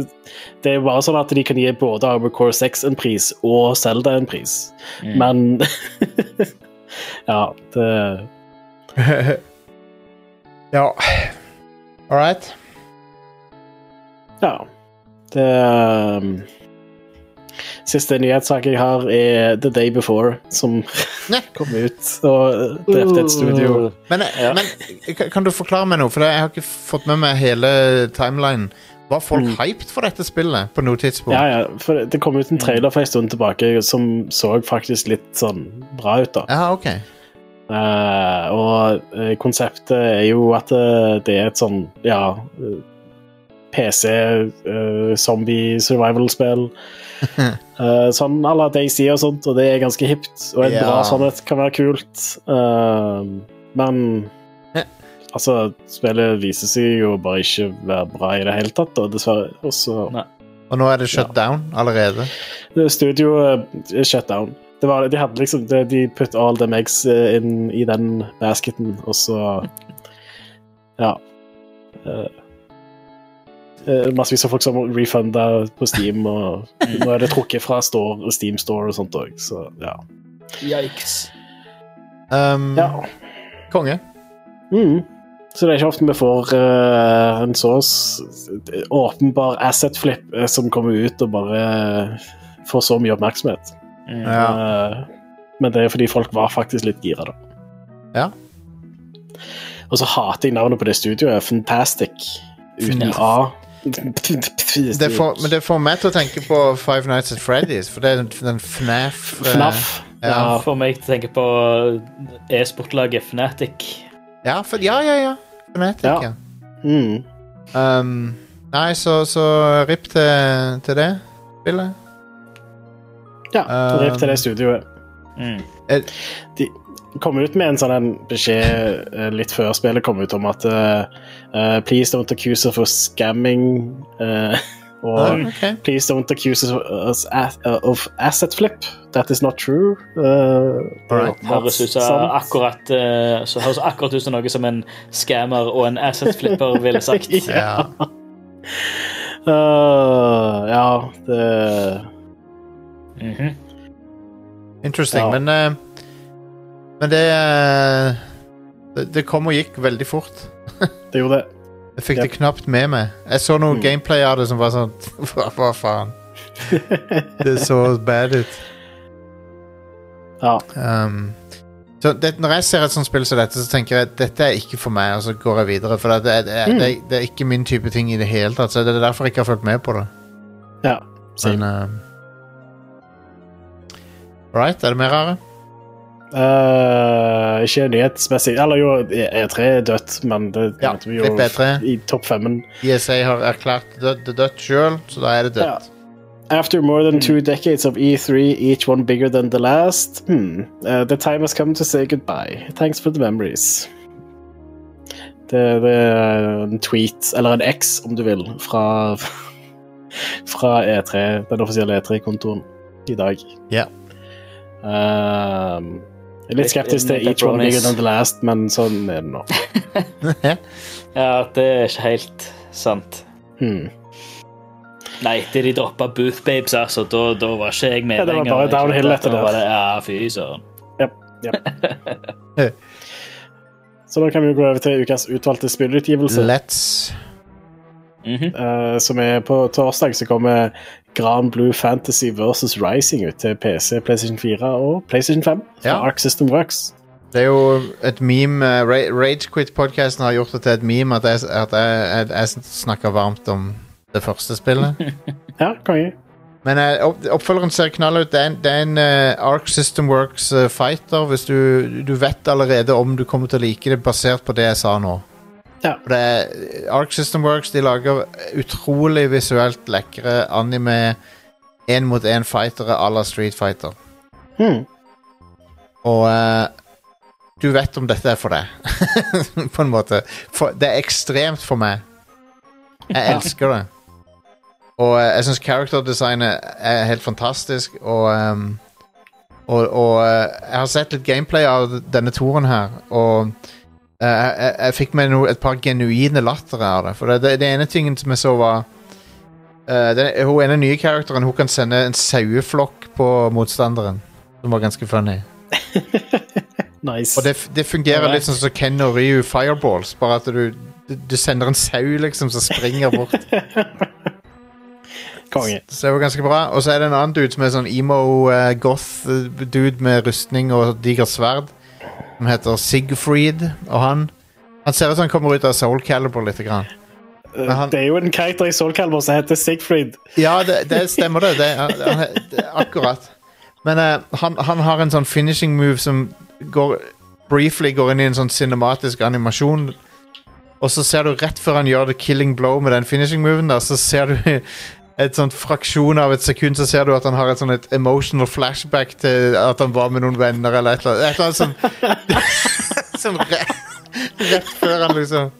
Det er bare sånn at de kan gi både Armor Core 6 en pris og Zelda en pris. Men Ja, det ja. All right. Ja. Det um, Siste nyhetssak jeg har, er The Day Before, som kom ut og drepte et studio. Men, Ja. men kan- du forklare meg noe? For jeg har ikke fått med meg hele timelinen. Var folk Mm. hyped for dette spillet på noe tidspunkt? Ja, ja, for det- kom ut en trailer for en stund tilbake som så faktisk litt sånn bra ut, da. Ja, ok. Uh, og eh, konseptet er jo at eh, det er et sånn, ja eh, PC eh. Eh, sånn à la Daisy og sånt, og det er ganske hipt. Og en Ja. bra sannhet kan være kult. Uh, men altså, spillet viser seg jo bare ikke være bra i det hele tatt, og dessverre. Også. Og nå er det shut down allerede. Studio Studioet er shut down. Det var, de hadde liksom det, De put all them eggs eh, inn i den basketen, og så Ja. Eh, eh, massevis av folk som har refunda på Steam, og nå er det trukket fra store, Steam Store og sånt òg, så ja. Yikes. Um, ja. Konge. Mm. Så det er ikke ofte vi får uh, en så åpenbar asset flip uh, som kommer ut og bare får så mye oppmerksomhet. Mm. Ja. Eh, Men det er fordi folk var faktisk litt gira, da. Ja. Og så hater jeg navnet på det studioet. Fantastic. Uten Fnaf. A. Det får, men det får meg til å tenke på Five Nights at Freddy's, for det er den, den FNAF eh, FNAF. ja. Ja. Får meg til å tenke på e-sportlaget Fnatic. Ja, for, ja, ja. ja. Fnatic, ja. Ja. Mm. Um, nei, så, så rip til, til det spillet. Ja, Um, Rip til det studioet. Mm. Kom ut med en sånn beskjed eh, litt før spillet kom ut om at eh, eh, Please don't accuse us of scamming. Uh, or Ah, ok. Please don't accuse us as, uh, of asset flip. That is not true. Uh, Høres ut som akkurat uh, Så høres akkurat ut som noe som en scammer og en asset flipper ville sagt. Ja. Eh, ja, det Mhm. Interesting. Ja. Men, men det, det Det kom og gikk veldig fort. Det gjorde det. Jeg fikk det knapt med meg. Jeg så noe Mm. gameplay av det som var sånn Hva, hva faen? Det så bad ut. Ja. Um, så det, når jeg ser et sånt spill som dette, så tenker jeg at dette er ikke for meg, og så går jeg videre. For det, det, det, Mm. det, er ikke min type ting i det hele tatt. Så det er derfor jeg ikke har fulgt med på det. ja. Men, um, Right, er det mer rare? Eh, ikke nyhetsmessig. Eller jo, E3 er dødt, men det Ja, vi jo E3. i topp femmen. ESA har erklært det død, dødt sjøl, så da er det dødt. After more than two decades of E3, each one bigger than the last, hmm, uh, the time has come to say goodbye. Thanks for the memories. Det, det er en tweet, eller en X om du vil, fra, fra E3, den offisielle E3-kontoen i dag. Ja. Um, litt skeptisk til each one bigger than the last, men sånn er det nå. Ja, det er ikke helt sant. Hmm. Nei, etter de droppa Booth Babes, altså, da, da var ikke jeg med Ja, det var lenger. bare Jeg downhill etter det. var det. Ja, fy søren. Så da kan vi jo gå over til ukas utvalgte spillutgivelse. Let's Eh, som er på torsdag, så kommer Gran Blue Fantasy versus Rising ut til PC, PlayStation 4 og PlayStation 5 fra Ja. Arc System Works. Det er jo et meme uh, Ragequit-podkasten har gjort det til et meme at jeg, at jeg, jeg, snakker varmt om det første spillet. Ja, konge. Men eh, opp, oppfølgeren ser knall ut. Det er en, det er en uh, Arc System Works uh, fighter. Hvis du, du vet allerede om du kommer til å like det basert på det jeg sa nå. Ja. Det er, Arc System Works de lager utrolig visuelt lekre anime én mot én fightere à la Street Fighter. Hmm. Og uh, du vet om dette er for deg, på en måte. For, det er ekstremt for meg. Jeg elsker det. Og uh, jeg syns character-designet er helt fantastisk, og um, Og, og uh, jeg har sett litt gameplay av denne toren her, og jeg, jeg, jeg fikk med no, et par genuine latter av det. For det, det, det ene tingen som jeg så, var uh, det, Hun ene nye karakteren Hun kan sende en saueflokk på motstanderen, som var ganske funny. Nice. Og det, det fungerer litt sånn som Ken og Ryu Fireballs, bare at du, du, sender en sau liksom som springer bort. Konge. Så det var ganske bra. Og så er det en annen dude som er sånn emo-goth-dude med rustning og digert sverd, som heter Sigfried. Og han Han ser ut som han kommer ut av Soul Calibur litt. Grann. Eh, han- Det er jo en karakter i Soul Calibur som heter Sigfried. Ja, det, det stemmer det. det, han- han- det akkurat. Men uh, han, han har en sånn finishing move som går briefly går inn i en sånn cinematisk animasjon. Og så ser du rett før han gjør the killing blow med den finishing moven, der, så ser du et sånt fraksjon av et sekund så ser du at han har et sånn et emotional flashback til at han var med noen venner, eller et eller annet, et eller annet sånn Sånn rett, rett før han liksom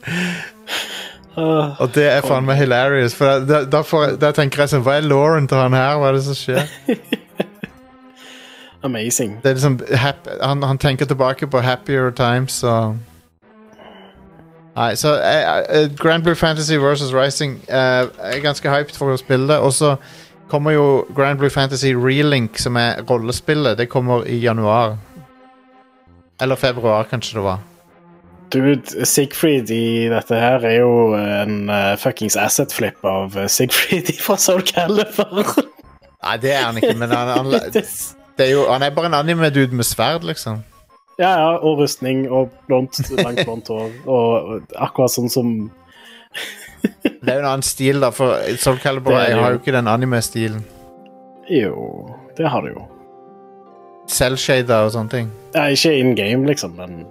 Og det er faen meg hilarious. For da, da, får, da tenker jeg sånn Hva er Lauren til han her? Hva er det som skjer? amazing. Det er liksom happy, han, han tenker tilbake på happier times og Nei, så uh, uh, Grand Blue Fantasy versus Rising uh, er ganske hyped for å spille det. Og så kommer jo Grand Blue Fantasy Relink, som er rollespillet. Det kommer i januar. Eller februar, kanskje det var. Dude, Sigfried i dette her er jo en fuckings asset-flip av Sigfried fra Soul Caliber. Nei, det er han ikke, men han, han, er jo, han er bare en anime-dude med sverd, liksom. Ja, ja, og rustning og blondt, langt blondt hår. Og akkurat sånn som Det er jo en annen stil, da, for Soul Calibur Det jeg har jo. ikke den anime-stilen. Jo, det har det jo. Cell-shader og sånne ting. Ja, ikke in game, liksom, men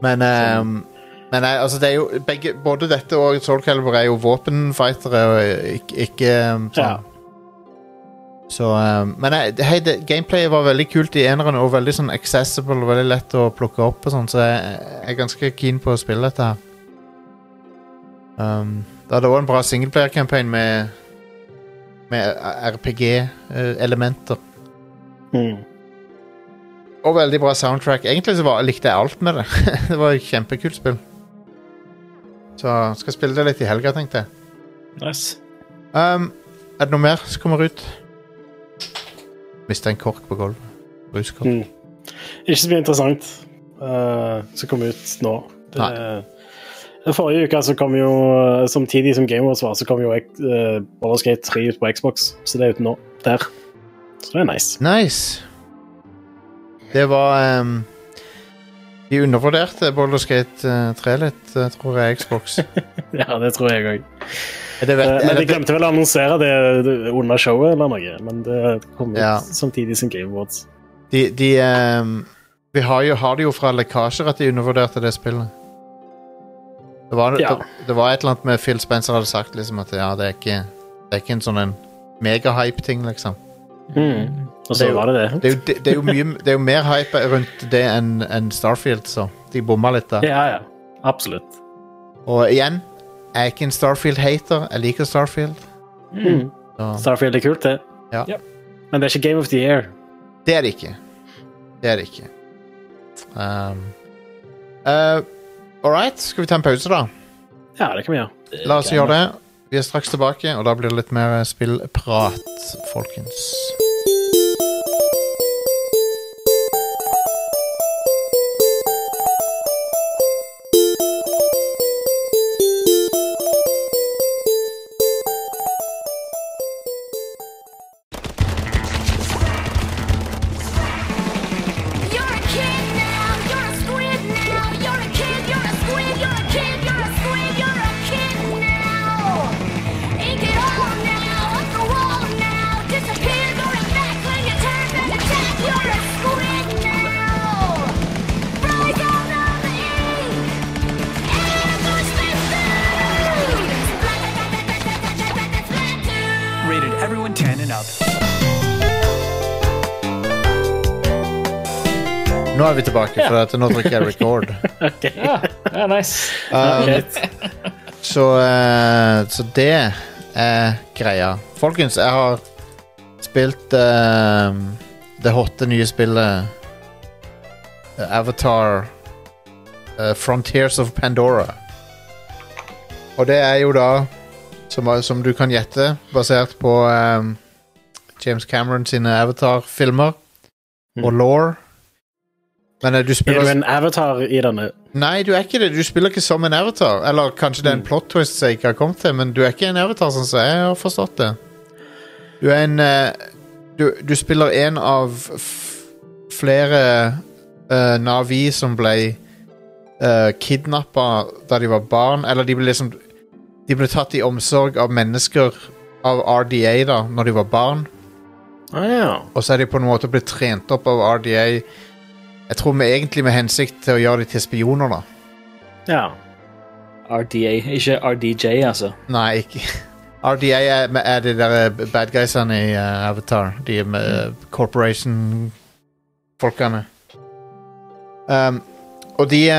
Men, um, men nei, altså det er jo begge, Både dette og Soul Calibur er jo våpenfightere og ikke, ikke ehm, sånn. Ja. Så, ehm, men hei, det, gameplayet var veldig kult i eneren og veldig sånn accessible og veldig lett å plukke opp. og sånn, Så jeg, jeg er ganske keen på å spille dette her. Um, det hadde også en bra singleplayer-campaign med, med RPG-elementer. mm. Og veldig bra soundtrack. Egentlig så var, likte jeg alt med det. det var et kjempekult spill. Så skal spille det litt i helga, tenkte jeg. Nice. Um, er det noe mer som kommer ut? Mista en kork på gulvet. Ruskork. Mm. Ikke så mye interessant uh, som kom ut nå. Det, forrige uke så kom jo, eh, samtidig som Game Awards var, så kom jo uh, Baldur's Gate 3 ut på Xbox. Så det er ute nå. Der. Så det er nice. Nice. Det var um, De undervurderte uh, 3 litt, uh, tror jeg, Xbox. Ja, det tror jeg òg. Det, vet, men er de glemte vel å annonsere det under showet eller noe, men det kom ut Ja. samtidig som Game Awards. de de um, Vi har, jo, har det jo fra lekkasjer at de undervurderte det spillet. Det var, Ja. det, det var et eller annet med Phil Spencer hadde sagt liksom at ja, det er ikke, det er ikke en sånn en megahype-ting, liksom. Og Det så jo- var det det. Det er jo, det, det er jo, mye, det er jo mer hype rundt det enn en Starfield, så de bomma litt der. Ja, ja. Absolutt. Og igjen, jeg er ikke en Starfield-hater. Jeg liker Starfield. Mm. Starfield er kult, det. Ja. Ja. Men det er ikke Game of the Year. Det er det ikke. Det er det ikke. Um, uh, All right, skal vi ta en pause, da? Ja, det kan vi gjøre. La oss gjøre det. Vi er straks tilbake, og da blir det litt mer spillprat, folkens. Vi tilbake, for at nå trykker jeg record. Ja, ja nice. Um, så, uh, så det er greia. Folkens, jeg har spilt uh, det hotte nye spillet eh, Avatar uh, Frontiers of Pandora. Og det er jo da, som, som du kan gjette, basert på um, James Cameron sine Avatar-filmer og law. Men er du Er spiller du en avatar i denne? Nei, du er ikke det. Du spiller ikke som en avatar. Eller kanskje det er en plot twist jeg ikke har kommet til, men du er ikke en avatar, sånn som jeg har forstått det. Du er en eh, Du, du spiller en av flere uh, Navi som ble uh, kidnappa da de var barn. Eller de ble liksom De ble tatt i omsorg av mennesker av RDA da når de var barn. Ah, ja. Og så er de på en måte blitt trent opp av RDA Jeg tror vi egentlig med hensikt til å gjøre de til spioner, da. ja. RDA, ikke RDJ, altså. Nei, ikke RDA er, er de der eh, bad guysene i uh, Avatar. De med uh, corporation-folkene. Um, og de uh,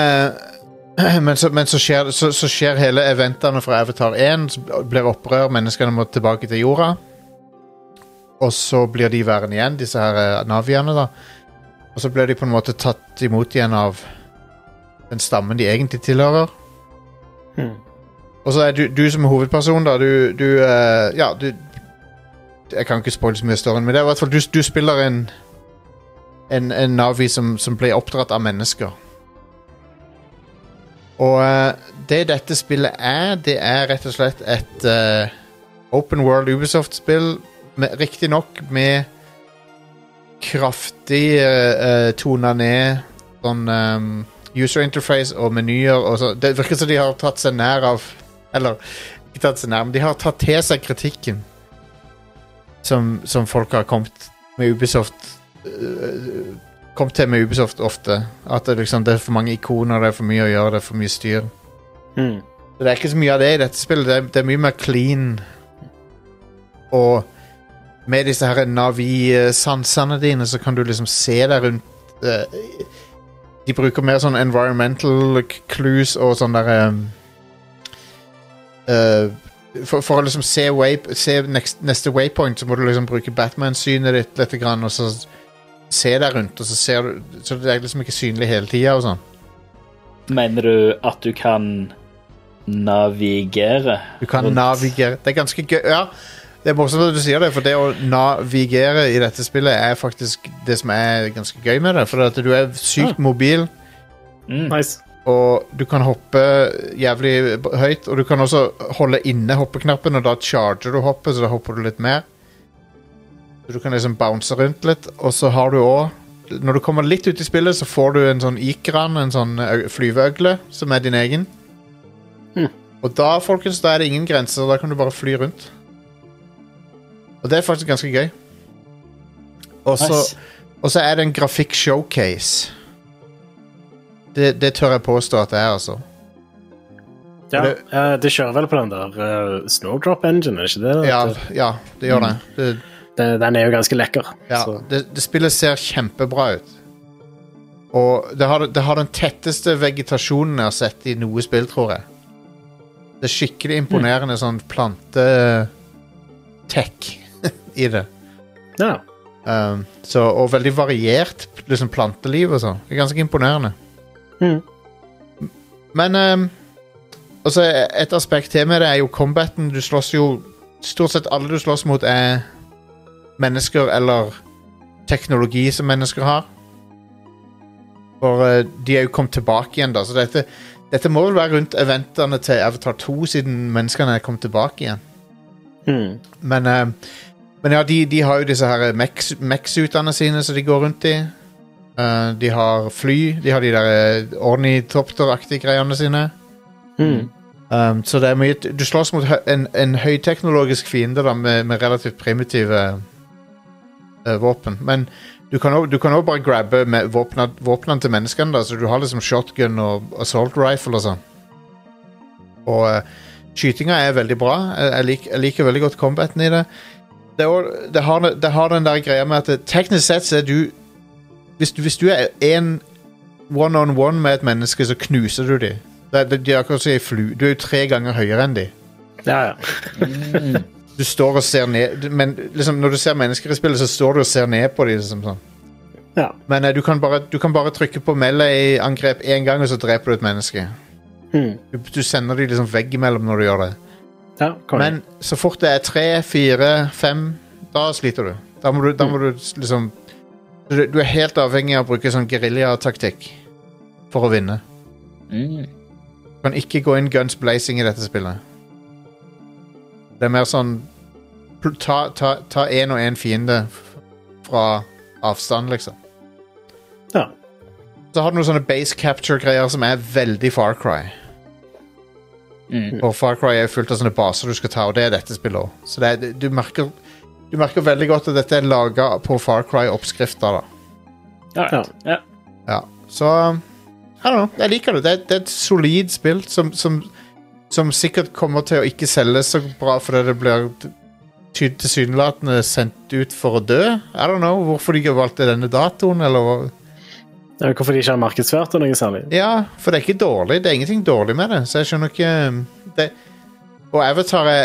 men, så, men så, skjer, så, så skjer hele eventene fra Avatar 1. Så blir opprør, menneskene må tilbake til jorda. Og så blir de værende igjen, disse her eh, naviene. da Og så ble de på en måte tatt imot igjen av den stammen de egentlig tilhører. Hmm. Og så er du, du som er hovedperson, da. Du, du uh, Ja, du Jeg kan ikke spoile så mye storyen, men det er i hvert fall du, du spiller en en, en Navi som, som ble oppdratt av mennesker. Og eh, det dette spillet er, det er rett og slett et uh, open world Ubisoft-spill. Riktignok med kraftig uh, tona ned sånn um, user interface og menyer og så. Det virker som de har tatt seg nær av Eller ikke tatt seg nær, men de har tatt til seg kritikken som, som folk har kommet med Ubisoft uh, Kommet til med Ubisoft ofte. At det, liksom, det er for mange ikoner, det er for mye å gjøre, det er for mye styr. Mm. Det er ikke så mye av det i dette spillet. Det er, det er mye mer clean. Og med disse her Navi-sansene dine, så kan du liksom se deg rundt uh, De bruker mer sånn environmental clues og sånn derre for, for å liksom se, way, se next, neste waypoint, så må du liksom bruke Batman-synet ditt litt, grann, og så se deg rundt, og så ser du Så det er liksom ikke synlig hele tida og sånn. Mener du at du kan navigere? Du kan rundt? navigere Det er ganske gøy. Ja, det er morsomt at du sier det, for det å navigere i dette spillet er faktisk det som er ganske gøy med det. For at du er sykt mobil, Mm. Nice. og du kan hoppe jævlig høyt. Og du kan også holde inne hoppeknappen, og da charger du hoppet, så da hopper du litt mer. Så du kan liksom bounce rundt litt. Og så har du òg Når du kommer litt ut i spillet, så får du en sånn ikran, en sånn flyveøgle, som er din egen. Mm. Og da, folkens, da er det ingen grenser. Da kan du bare fly rundt. Og det er faktisk ganske gøy. Og så Nice. er det en grafikk-showcase. Det, det tør jeg påstå at det er, altså. Ja, Det- uh, det kjører vel på den der uh, Snowdrop Engine, er ikke det? Ja, ja det gjør det. det det den er jo ganske lekker. ja, så- det, det spillet ser kjempebra ut. Og det har, det har den tetteste vegetasjonen jeg har sett i noe spill, tror jeg. Det er skikkelig imponerende sånn plante-tech i det. ja. Um, så, og veldig variert liksom planteliv og sånn. Det er ganske imponerende. Mm. Men um, også et aspekt til med det er jo combaten. Du slåss jo Stort sett alle du slåss mot, er mennesker eller teknologi som mennesker har. For uh, de er jo kommet tilbake igjen, da. Så dette, dette må vel være rundt eventene til Avatar 2, siden menneskene er kommet tilbake igjen. Mm. Men, eh, men ja, de, de har jo disse her mech-suitene sine som de går rundt i. Uh, de har fly, de har de der eh, ornitopteraktige greiene sine. Mm. Um, så det er mye Du slåss mot en, en høyteknologisk fiende da, med, med relativt primitive uh, våpen. Men du kan òg bare grabbe våpnene til menneskene. da Så du har liksom shotgun og assault rifle og sånn. Og uh, skytinga er veldig bra. Jeg, lik, jeg liker veldig godt combaten i det. Det, er det, har, det har den der greia med at det, teknisk sett så er du Hvis du, hvis du er en one-on-one med et menneske, så knuser du dem. Det, det, de er akkurat som ei flue. Du er jo tre ganger høyere enn dem. ja, ja. Du står og ser ned Men liksom, når du ser mennesker i spillet, så står du og ser ned på dem. Liksom, sånn. ja. Men eh, du, kan bare, du kan bare trykke på melee-angrep én gang, og så dreper du et menneske. Mm. Du, du sender dem liksom veggimellom når du gjør det. Ja. Men så fort det er tre, fire, fem, da sliter du. Da må du, da må du liksom du, du er helt avhengig av å bruke sånn geriljataktikk for å vinne. Mm. Du kan ikke gå inn guns blazing i dette spillet. Det er mer sånn Ta, ta, ta en og en fiende fra avstand, liksom. Ja. Så har du noen sånne base capture-greier som er veldig Far Cry. Mm. Og Far Cry er fullt av sånne baser du skal ta, og det er dette spillet òg. Så det er, du, merker, du merker veldig godt at dette er laga på Far Cry-oppskrifter. Ja, ja. Ja, så know, jeg liker det. Det er, det er et solid spill som, som, som sikkert kommer til å ikke selge så bra fordi det blir tilsynelatende sendt ut for å dø. I don't know hvorfor de valgte denne datoen, eller hva. Ja, Hvorfor de ikke har markedsført det noe særlig? Ja, for det er ikke dårlig. Det er ingenting dårlig med det, så jeg skjønner ikke det. Og Avatar er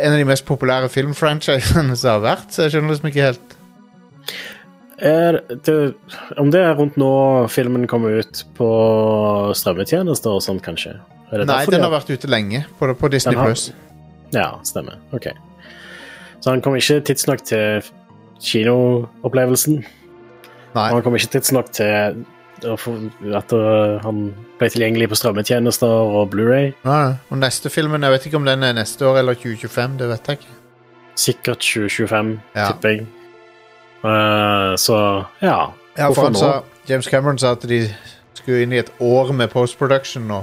en av de mest populære filmfranchisene som har vært, så jeg skjønner liksom ikke helt Er det, om det er rundt nå filmen kommer ut på strømmetjenester og sånt, kanskje? Det Nei, den har vært ute lenge på, på Disney Plus. Ja, stemmer. Ok. Så han kom ikke tidsnok til kinoopplevelsen? Nei. Han kom ikke tidsnok til at uh, han ble tilgjengelig på strømmetjenester og Blu-ray? Nei. Og neste filmen, jeg vet ikke om den er neste år eller 2025, det vet jeg ikke. Sikkert 2025, Ja. tipper jeg. Uh, så ja. Ja, Hvorfor nå? sa, James Cameron sa at de skulle inn i et år med postproduction nå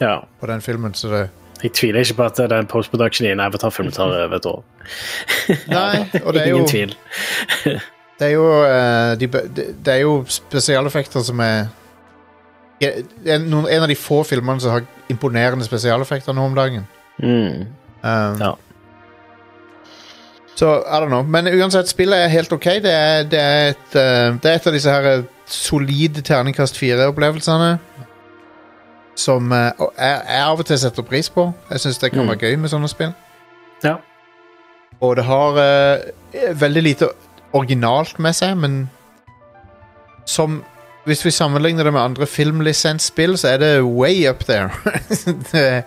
ja. på den filmen, så det Jeg tviler ikke på at den postproduction i en Avatar-film tar over et år. Nei, og det er jo Ingen tvil. Det er jo, uh, de, de, det, er jo spesialeffekter som er det er noen, En av de få filmene som har imponerende spesialeffekter nå om dagen. Mm. Um, Ja. Så, I don't know. Men uansett, spillet er helt ok. Det er, det er, et, uh, det er et av disse her eh, solide terningkast fire-opplevelsene. Som uh, jeg, jeg av og til setter pris på. Jeg syns det kan Mm. være gøy med sånne spill. Ja. Og det har uh, veldig lite originalt med seg, men som Hvis vi sammenligner det med andre filmlisensspill, så er det way up there. det,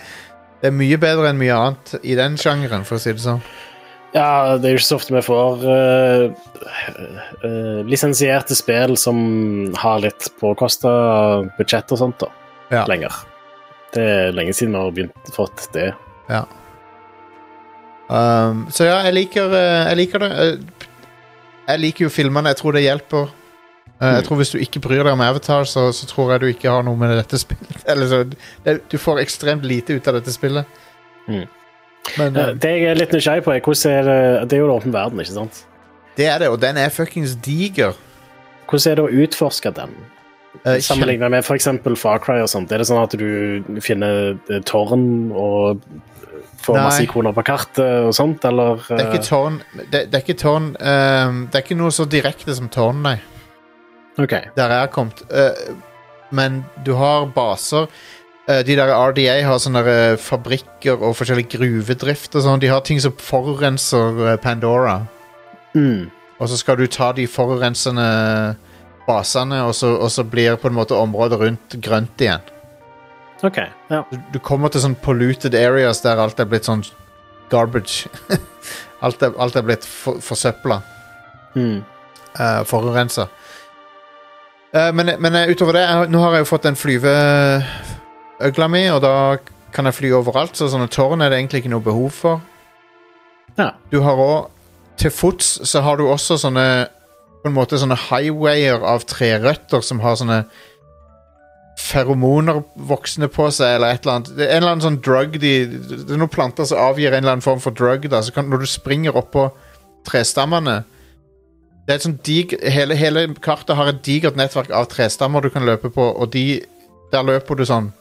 det er mye bedre enn mye annet i den sjangeren, for å si det sånn. Ja, det er jo ikke så ofte vi får uh, uh, lisensierte spill som har litt påkosta budsjett og sånt, da. Ja. Lenger. Det er lenge siden vi har begynt fått det. Um, så ja, jeg liker, eh, jeg liker det. Jeg liker jo filmene. Jeg tror det hjelper. Eh, Jeg Mm. tror Hvis du ikke bryr deg om Avatar, så, så tror jeg du ikke har noe med dette spillet. Eller så, det, du får ekstremt lite ut av dette spillet. Mm. Men Eh, Det jeg er litt nysgjerrig på, er hvordan er det Det er jo en åpen verden, ikke sant? det er det, og den er fuckings diger. Hvordan er det å utforske den? Eh, Sammenlignet med f.eks. Far Cry og sånt. Er det sånn at du finner tårn og får Nei. masse ikoner på kartet og sånt, eller? Det er ikke tårn Det, det er ikke tårn ehm, Det er ikke noe så direkte som tårn, nei. Okay. Der jeg har kommet. Uh, men du har baser. Uh, de der RDA har sånne der, eh, fabrikker og forskjellig gruvedrift og sånn. De har ting som forurenser eh, Pandora. Mm. Og så skal du ta de forurensende basene, og så, og så blir på en måte området rundt grønt igjen. OK. Ja. Du, du kommer til sånn polluted areas der alt er blitt sånn garbage. alt, er, alt er blitt for, forsøpla. Mm. uh, forurensa. Uh, men men uh, utover det, jeg, nå har jeg jo fått den flyveøgla mi, og da kan jeg fly overalt, så sånne tårn er det egentlig ikke noe behov for. Ja. Du har òg Til fots så har du også sånne på en måte sånne highwayer av trerøtter som har sånne feromoner voksne på seg, eller et eller annet. Det er en eller annen sånn drug de, Det er noen planter som avgir en eller annen form for drug. Da. Så kan, når du springer oppå trestammene Det er et sånt dig, hele, hele kartet har et digert nettverk av trestammer du kan løpe på, og de Der løper du sånn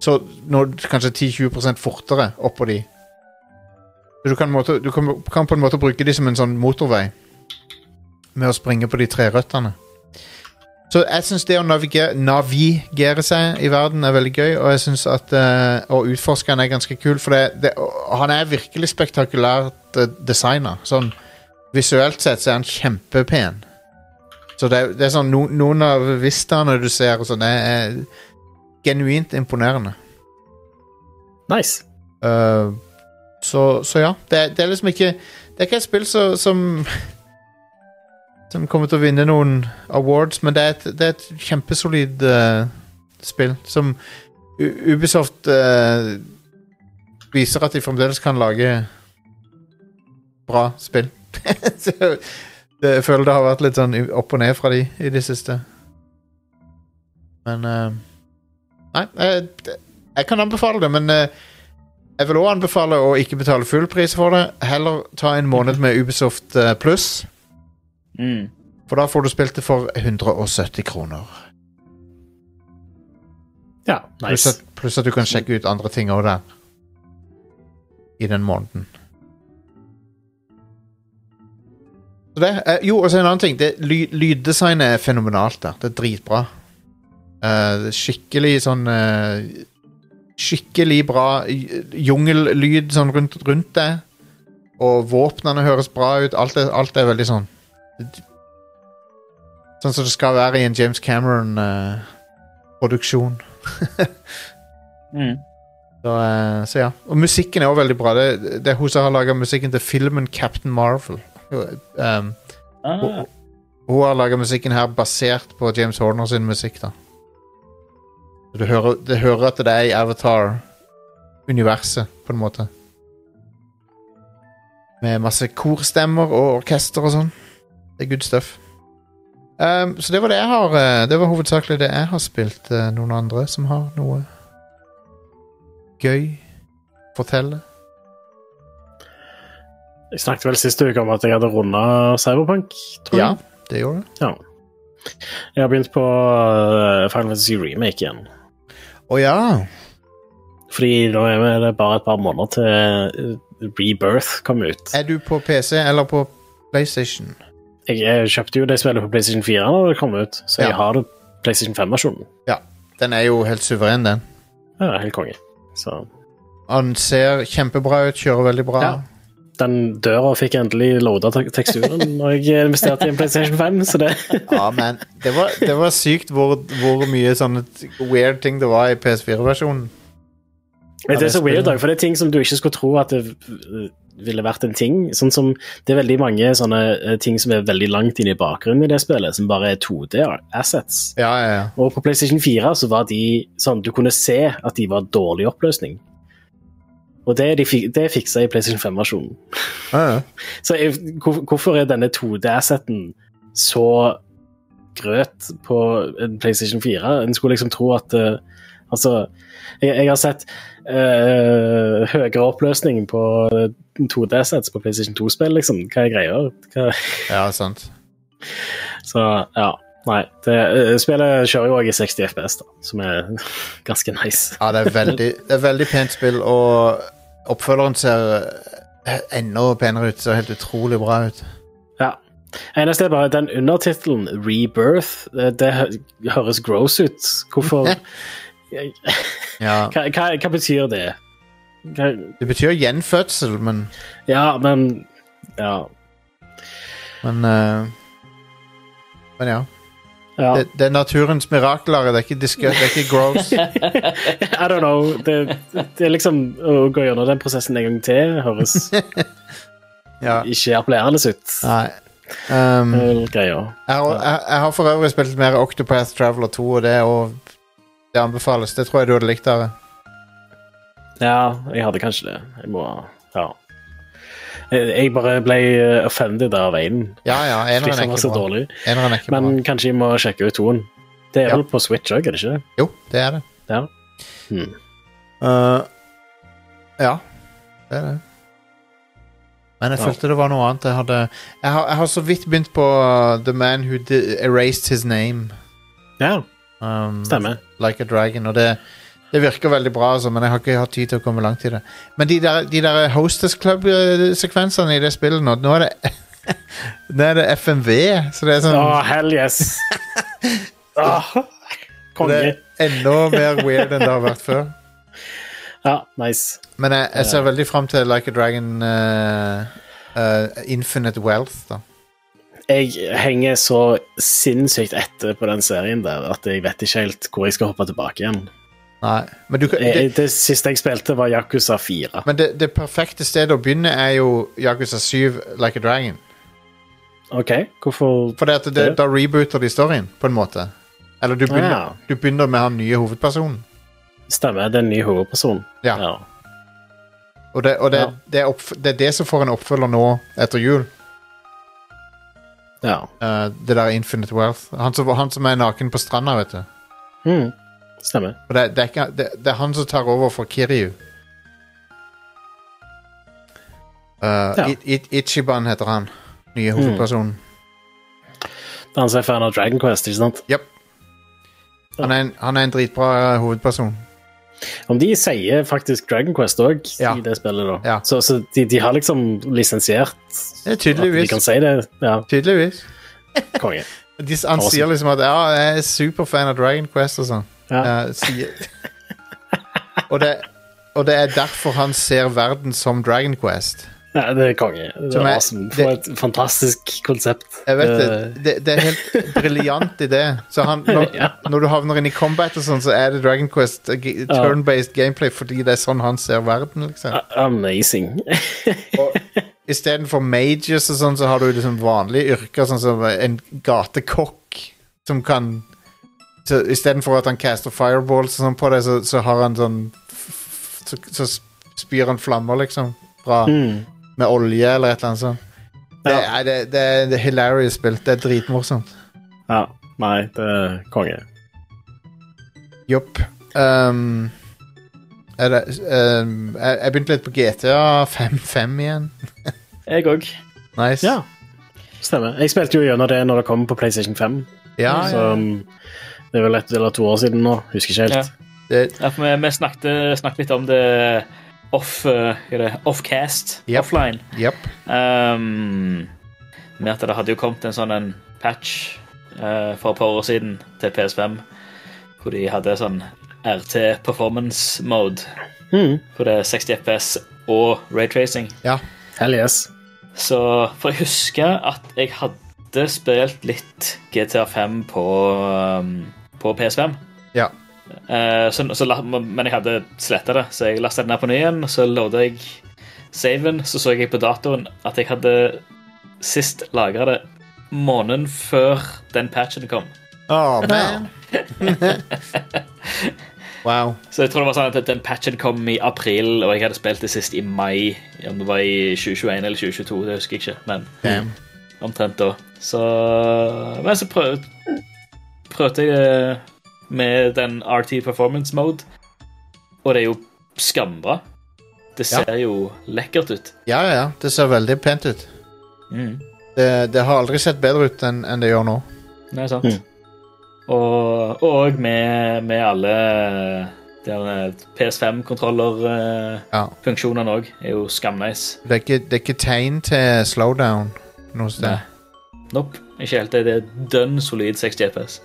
Så nå, kanskje 10-20 fortere oppå de. Du kan, måte, du kan, kan på en måte bruke de som en sånn motorvei med å springe på de tre røttene. Så jeg syns det å navigere, navigere seg i verden er veldig gøy, og jeg syns at uh, å utforske han er ganske kul, for det, det, han er virkelig spektakulært designer. designa. Sånn visuelt sett så er han kjempepen. Så det, det er sånn no, noen av vistaene du ser og sånn, er, er genuint imponerende. Nice. Uh, så, så ja, det, det er liksom ikke Det er ikke et spill så, som Som kommer til å vinne noen awards, men det er et, det er et kjempesolid uh, spill som Ubisoft uh, viser at de fremdeles kan lage bra spill. så, jeg føler det har vært litt sånn opp og ned fra de i det siste. Men uh, Nei, jeg, Jeg kan anbefale det, men uh, jeg vil også anbefale å ikke betale full pris for det. Heller ta en måned med Ubisoft eh, pluss, Mm. for da får du spilt det for 170 kroner. Ja, Pluss at, plus at du kan sjekke ut andre ting òg der. I den måneden. Så det, eh, jo, og så en annen ting. Det, ly, lyddesignet er fenomenalt der. Det er dritbra. Uh, det er skikkelig sånn uh, Skikkelig bra jungellyd sånn rundt, rundt det. Og våpnene høres bra ut. Alt er, alt er veldig sånn Sånn som det skal være i en James Cameron-produksjon. Mm. Så, uh, så ja. Og musikken er også veldig bra. Det, det er hun som har laga musikken til filmen Captain Marvel. Um, Ah, hun har laga musikken her basert på James Horner sin musikk. da Du hører, du hører at det er i Avatar-universet, på en måte. Med masse korstemmer og orkester og sånn. Det er good stuff. Um, så det var det jeg har eh, Det var hovedsakelig det jeg har spilt. Eh, Noen andre som har noe gøy fortelle? Jeg snakket vel sist uke om at jeg hadde runda Cyberpunk. tror Ja, det gjorde du. ja. Jeg har begynt på uh, Final Fantasy Remake igjen. Å ja. Fordi nå er det bare et par måneder til Rebirth kom ut. Er du på PC eller på PlayStation? Jeg, jeg kjøpte jo det spillet på PlayStation 4 når det kom ut, så jeg Ja. har det PlayStation 5-versjonen. Ja. Den er jo helt suveren, den. Ja, helt konge. Så Han ser kjempebra ut, kjører veldig bra. Ja. den døra fikk endelig loada teksturen når jeg investerte i en PlayStation 5, så det Ja, men det var, det var sykt hvor, hvor mye sånne weird ting det var i PS4-versjonen. Det er så weird, for det er ting som du ikke skulle tro at det ville vært en ting. Sånn som Det er veldig mange sånne uh, ting som er veldig langt inn i bakgrunnen i det spillet, som bare er 2D-assets. Ja, ja, ja. Og på PlayStation 4 så var de sånn Du kunne se at de var dårlig oppløsning. Og det, de, det fiksa i PlayStation 5-versjonen. ja, ja. Så jeg, hvor, hvorfor er denne 2D-asseten så grøt på PlayStation 4? En skulle liksom tro at eh, Altså, jeg, jeg har sett eh, høyere oppløsning på 2D-sets på PlayStation 2-spill, liksom. Hva er greia? Hva, ja sant. så ja. Nei. Det, eh, spillet kjører jo også i 60 FPS, da, som er ganske nice. Ja, det er veldig, det er veldig pent spill, og oppfølgeren ser eh, enda penere ut. Ser helt utrolig bra ut. Ja. Eneste er bare den undertittelen, 'Rebirth', det, det høres gross ut. Hvorfor Ja. Hva, hva, hva betyr det? Hva, Det betyr gjenfødsel, men, ja, men Ja. men uh... Men ja. ja. Det, det er naturens mirakler. Det er ikke, det er ikke gross. I don't know. Det, det er liksom Å gå gjennom den prosessen en gang til høres Ja. ikke appellerende ut. Nei. Um, jeg, jeg, jeg har for øvrig spilt mer Octopath Traveler 2, og det, er det anbefales. Det tror jeg du hadde likt, Are. Ja, jeg hadde kanskje det. Jeg må Ja. Jeg bare ble eh, offended av én. Ja, ja, eneren er ikke bra. er ikke Men bra. kanskje jeg må sjekke ut toen. Det er Ja. vel på Switch òg, er det ikke det? Jo, det er det. Ja. Hmm. Uh, ja, det er det. Men jeg Ja. følte det var noe annet. Jeg, hadde, jeg, har, jeg har så vidt begynt på uh, The Man Who Erased His Name. ja, Um, stemmer. Like a Dragon. Og det, det virker veldig bra, altså, men jeg har ikke hatt tid til å komme langt i det. Men de der, de der Hostess Club-sekvensene i det spillet nå Nå er det Nå er det FMV, så det er sånn oh, hell yes! Åh, det er enda mer weird enn det har vært før. Ja, nice. Men jeg, jeg ser veldig fram til Like a Dragon uh, uh, Infinite Wealth, da. Jeg henger så sinnssykt etter på den serien der at jeg vet ikke helt hvor jeg skal hoppe tilbake igjen. Nei, men, du, kan- Det, det, det siste jeg spilte, var Yakuza 4. men det, det perfekte stedet å begynne er jo Yakuza 7 Like a Dragon. OK, hvorfor For det da rebooter de storyen, på en måte. Eller du begynner, Ja. du begynner med han nye hovedpersonen. Stemmer, det er en ny hovedperson. Ja. Ja. Og, det, og det, Ja. det, er opp, det er det som får en oppfølger nå etter jul. Ja. Uh, det der Infinite Wealth. Han som, han som er naken på stranda, vet du. Mm. Stemmer. Og det, det, er ikke, det, det er han som tar over for Kiryu. Uh, Ja. It, It, Ichiban heter han. Nye hovedpersonen. Det er han som er fan av Dragon Quest, ikke sant? Han, er en, han er en dritbra uh, hovedperson. Om de sier faktisk Dragon Quest òg Ja. i det spillet, da. Ja. Så, så de, de har liksom lisensiert er at de kan si det. Ja, Tydeligvis. konge. De, han Awesome. sier liksom at ja, jeg er superfan av Dragon Quest og sånn. Ja. Uh, og, det, og det er derfor han ser verden som Dragon Quest. Ja, det er konge. Det er er- awesome. For det- et fantastisk konsept. Jeg vet det. Eh, Det, det er helt briljant idé. Så han, når, Ja. når du havner inn i combat og sånn, så er det Dragon Quest uh, turn-based gameplay fordi det er sånn han ser verden, liksom. Amazing. og Istedenfor mages og sånn, så har du liksom vanlige yrker, sånn som en gatekokk som kan så Istedenfor at han caster fireballs og sånn på det, så, så har han sånn så, så spyr han flammer, liksom. Fra, Mm. Med olje eller et eller annet sånt. Det, Ja. er, det, det, er, det er hilarious spilt. Det er dritmorsomt. ja. Nei, det er konge. Jopp. Um, er det, um, jeg, jeg begynte litt på GTA 5-5 igjen. Jeg òg. Nice. Ja, stemmer. Jeg spilte jo gjennom det når det kom på PlayStation 5. ja, Så ja. um, det er vel ett eller to år siden nå. Husker ikke helt. Det, Ja, for vi, vi snakket, snakket litt om det off, det, off-cast, Yep. offline. Yep. Um, med at det hadde jo kommet en sånn en patch uh, for et par år siden til PS5, hvor de hadde sånn RT performance mode, Mm. hvor det er 60 FPS og raytracing. Ja. Hell yes. Så for jeg husker at jeg hadde spilt litt GTA 5 på, um, på PS5. Ja. Eh, så, så, men jeg hadde sletta det, så jeg lasta den ned på ny igjen. Så lovde jeg saven, så så jeg på datoen at jeg hadde sist lagra det måneden før den patchen kom. Oh, man. wow. Så jeg tror det var sånn at den patchen kom i april, og jeg hadde spilt det sist i mai. Om det var i 2021 eller 2022, det husker jeg ikke. Men Damn. omtrent da. Så Men så prøv, prøvde jeg det med den RT performance mode, og det er jo skambra. Det Ja. ser jo lekkert ut. Ja, ja, ja. Det ser veldig pent ut. Mm. Det, det har aldri sett bedre ut enn en det gjør nå. Er sant. Mm. Og, og med, med alle PS5-kontroller-funksjonene Ja. òg, er jo skamnice. Det er ikke, det er ikke tegn til slowdown noe sted. Nei. Nope, ikke helt det. Det er dønn solid 60 FPS.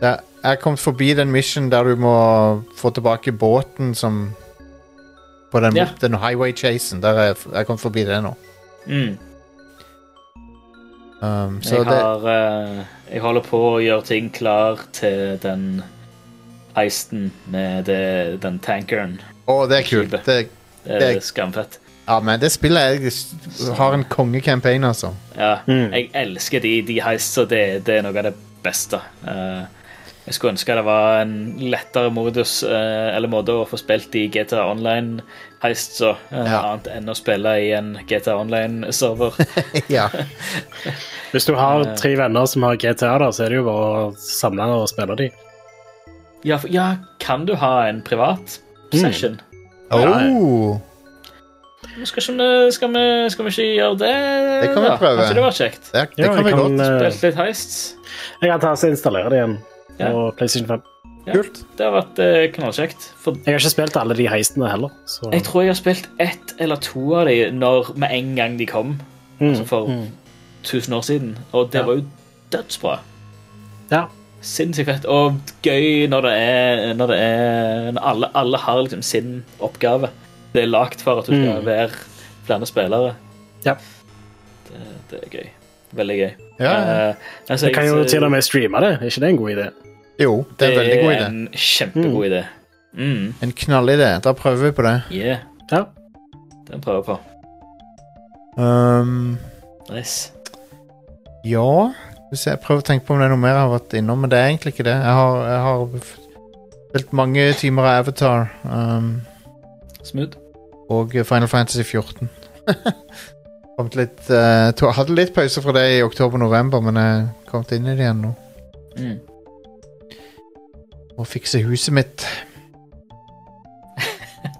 Jeg er kommet forbi den mission der du må få tilbake båten som På den, Ja. den highway chasen. Der er jeg kommet forbi det nå. Mm. Um, så Jeg, det har, eh, jeg holder på å gjøre ting klar til den heisten med det, den tankeren. Å, det er kult. Det, Det er Det er- skamfett. ja, men det spillet jeg har en kongecampaign, altså. Ja, Mm. Jeg elsker de, de heists, og det, det er noe av det beste. Eh, jeg skulle ønske det var en lettere modus eh, eller måte å få spilt i GTA Online heist, så eh, Ja. annet enn å spille i en GTA Online-server. ja. Hvis du har tre venner som har GTA, da, så er det jo bare å samle og spille de. ja, for- ja, kan du ha en privat Mm. session? Oh, Men Skal, ikke, vi- skal, vi, skal vi ikke gjøre det? Det kan vi prøve. Kanskje det var kjekt? det, det Ja, kan vi kan, godt. eh, Spilt litt heist. Jeg kan ta og installere det igjen Ja. på PlayStation 5. Ja. Kult. Det har vært eh, knallkjekt. For Jeg har ikke spilt alle de heistene heller. Så. jeg tror jeg har spilt ett eller to av de når, med en gang de kom. Mm, altså for- mm. 1000 år siden, og det Ja. var jo dødsbra. Ja. Sinnssykt fett, og gøy når det er Når, det er, når alle, alle har liksom sin oppgave. Det er lagt for at du skal Mm. være flere spillere. Ja. Det, det er gøy. Veldig gøy. Ja. Eh, altså, Jeg kan jo til og med streame det. Er ikke det en god idé? Jo, det er en veldig god idé. en kjempegod idé. Mm. En knallidé. Da prøver vi på det. Yeah, Ja. den prøver jeg på. Um, Nice. ja Hvis jeg prøver å tenke på om det er noe mer jeg har vært innom, men det er egentlig ikke det. Jeg har, jeg har spilt mange timer av Avatar um, Smooth. og Final Fantasy 14. Kommet litt, uh, to, hadde litt pause fra det i oktober-november, men jeg kom inn i det igjen nå. Mm. Må fikse huset mitt.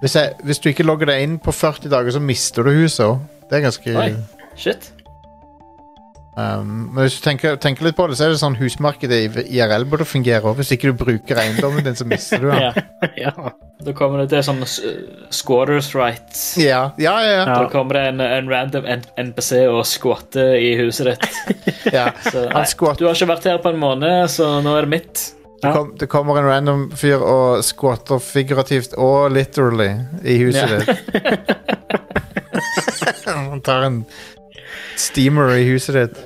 Hvis, jeg, hvis du ikke logger deg inn på 40 dager, så mister du huset òg. Det er ganske Oi. Shit. um, Men hvis du tenker, tenker litt på det, så er det sånn husmarkedet i IRL burde fungere òg. Hvis ikke du bruker eiendommen din, så mister du den. Ja. ja. Da kommer det til sånn squatters rights. Ja, ja, ja. ja. Da kommer det en, en random NPC og squatter i huset ditt. ja. Så, nei, du har ikke vært her på en måned, så nå er det mitt. Det, kom, det kommer en random fyr og squatter figurativt og literally i huset Ja. ditt. Han tar en steamer i huset ditt.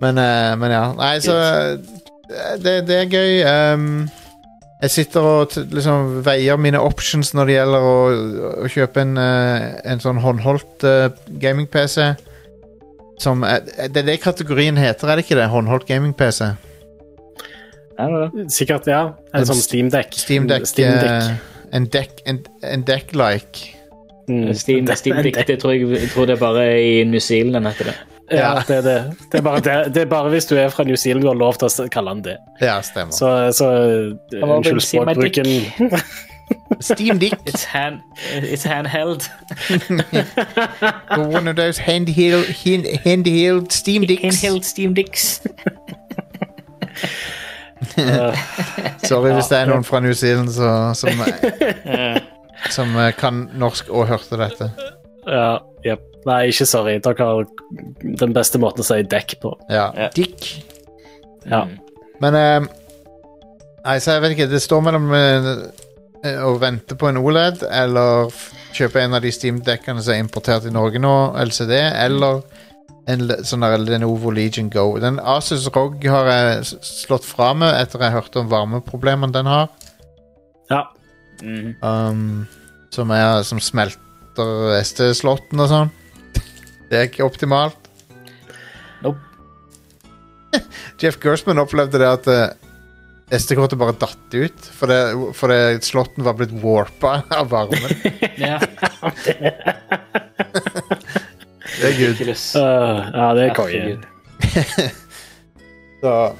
Men, eh, men ja. Nei, så eh, det, det er gøy. Um, jeg sitter og t liksom veier mine options når det gjelder å, å kjøpe en, eh, en sånn håndholdt eh, gaming-PC. Som er, det er det kategorien heter, er det ikke det? Håndholdt gaming-PC? Sikkert, ja. En sånn Steamdeck. Steam Deck, Steam Deck. eh, en deck en, en deck-like. Mm. Steam, Steam Deck, det tror jeg, jeg tror det er bare i New Zealand den heter det. Ja, det er det. Det er, bare det. det er bare hvis du er fra New Zealand du har lov til å kalle den det. Ja, stemmer. Så, så unnskyld språkbruken. Steam Dick. It's, hand, it's handheld. One of those handheld, hand, handheld Steam Dicks. Handheld Steam Dicks. Sorry hvis det er noen fra New Zealand så, som, som eh, kan norsk og hørte dette. Ja, jepp. Nei, ikke sorry. Dere har den beste måten å si dekk på. Ja. Ja. Dick. Ja. Men eh, Nei, så jeg vet ikke. Det står mellom eh, eh, å vente på en OLED eller kjøpe en av de Steam-dekkene som er importert i Norge nå, LCD, eller en sånn der Lenovo Legion Go. Den Asus ROG har jeg slått fra med etter jeg hørte om varmeproblemene den har. ja. Mhm. Um, som, er, som smelter SD-slotten og sånn. Det er ikke optimalt. Nope. Jeff Gersman opplevde det at eh, SD-kortet bare datt ut fordi fordi slåtten slotten var blitt warpa av varmen. Ja. Det er good. Ridiculous. Øh, ja, det er konge. Så,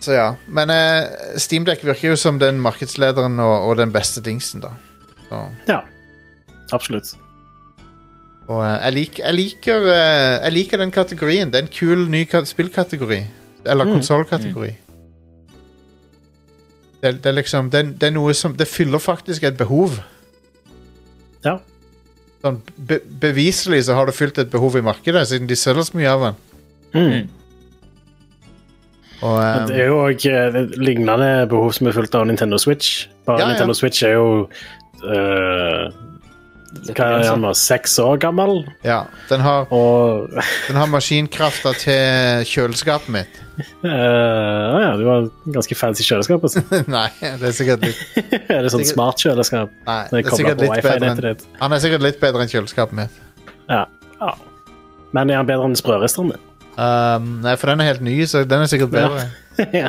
så ja. Men uh, Steamdeck virker jo som den markedslederen og, og den beste dingsen, da. Så, Ja. Absolutt. og uh, jeg, lik, jeg, liker, uh, jeg liker den kategorien. Det er en kul ny spillkategori. Eller Mm. konsollkategori. Det, det er liksom det, det er noe som Det fyller faktisk et behov. Sånn, be, beviselig så har det fylt et behov i markedet, siden de selger så mye av den. Mm. Og, Men eh, Det er jo òg lignende behov som er fulgt av Nintendo Switch. Bare Ja, ja. Nintendo Switch er jo øh, Hva er han nå? Seks år gammel? ja, den har, Og den har maskinkrafta til kjøleskapet mitt. Uh, ja, du har ganske fancy kjøleskap. Altså. Nei, det er sikkert litt er det sånn Sikkert- smart kjøleskap? Nei, Det er sikkert litt bedre enn. Han er sikkert litt bedre enn kjøleskapet mitt. Ja. ja. Men er han bedre enn sprøristeren din? Um, nei, for den er helt ny, så den er sikkert bedre. ja.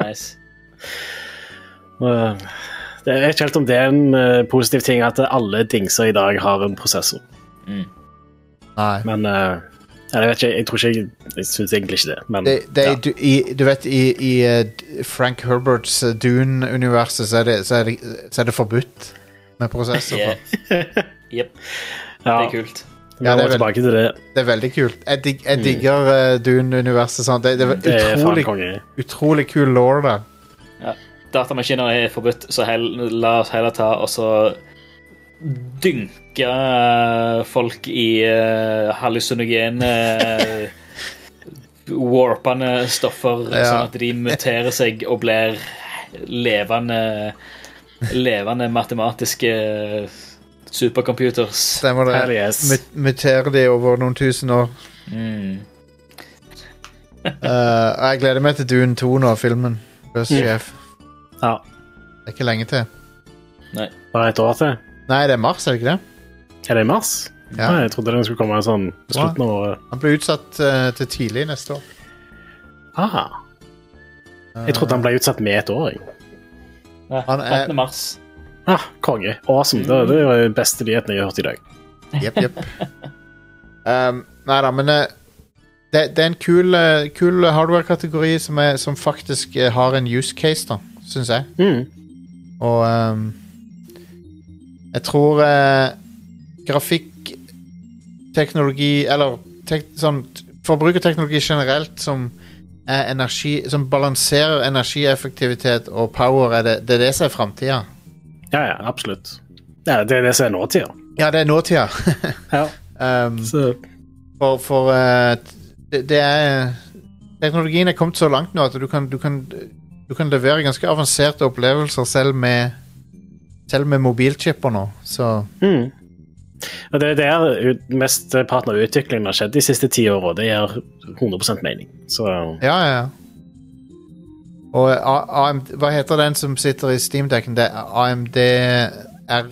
Nice. Og, Det er ikke helt om det er en uh, positiv ting at alle dingser i dag har en prosessor. Nei. Men uh, jeg vet ikke, jeg tror ikke jeg, jeg syns egentlig ikke det. Men Det, det ja. du, i, du vet, i, i eh, Frank Herberts Dune-universet så, det- så, så er det forbudt med prosessor. Yeah. Jep, ja, det er kult. Ja, det er veld, til det. Det er veldig kult. Jeg, dig, jeg digger mm. Dune-universet. sånn. Det, det er Det er utrolig, utrolig kul law der. Datamaskiner er forbudt, så hell, la oss heller ta og så dynke eh, folk i uh, hallusinogene eh, warpende stoffer, Ja. sånn at de muterer seg og blir levende levende matematiske supercomputers. Stemmer det. Yes. Muterer de over noen tusen år. Mm. uh, jeg gleder meg til Dune 2 nå, filmen. Buzz Mm. Ja, Det er ikke lenge til. Nei. Bare et år til. Nei, det er mars, er det ikke det? Er det i mars? Ja. Nei, jeg trodde den skulle komme sånn på slutten av året. Han ble utsatt uh, til tidlig neste år. Aha. Jeg trodde han ble utsatt med et år. jeg. Ja, Han er- mars. Ah, konge. Awesome. Det, det er den beste nyheten jeg har hørt i dag. Jepp, jepp. um, nei da, men eh, det det, er en kul, eh, kul hardware-kategori som, som faktisk har en use case, da, syns jeg. Mm. Og um, jeg tror uh, grafikkteknologi Eller tek, sånn forbrukerteknologi generelt som er energi Som balanserer energieffektivitet og power, er det, det er det som er framtida. Ja, ja, absolutt. Ja, det er det som er nåtida. Ja, det er nåtida. Ja. um, For, for uh, det, det er Teknologien er kommet så langt nå at du kan, du kan, du kan levere ganske avanserte opplevelser selv med Selv med mobilchipper nå, så mm. Og det er der mest utviklingen har skjedd de siste ti åra. Det gir 100% mening. Så Ja, ja. Og AMD, hva heter den som sitter i Steamdekken? Det er AMD R,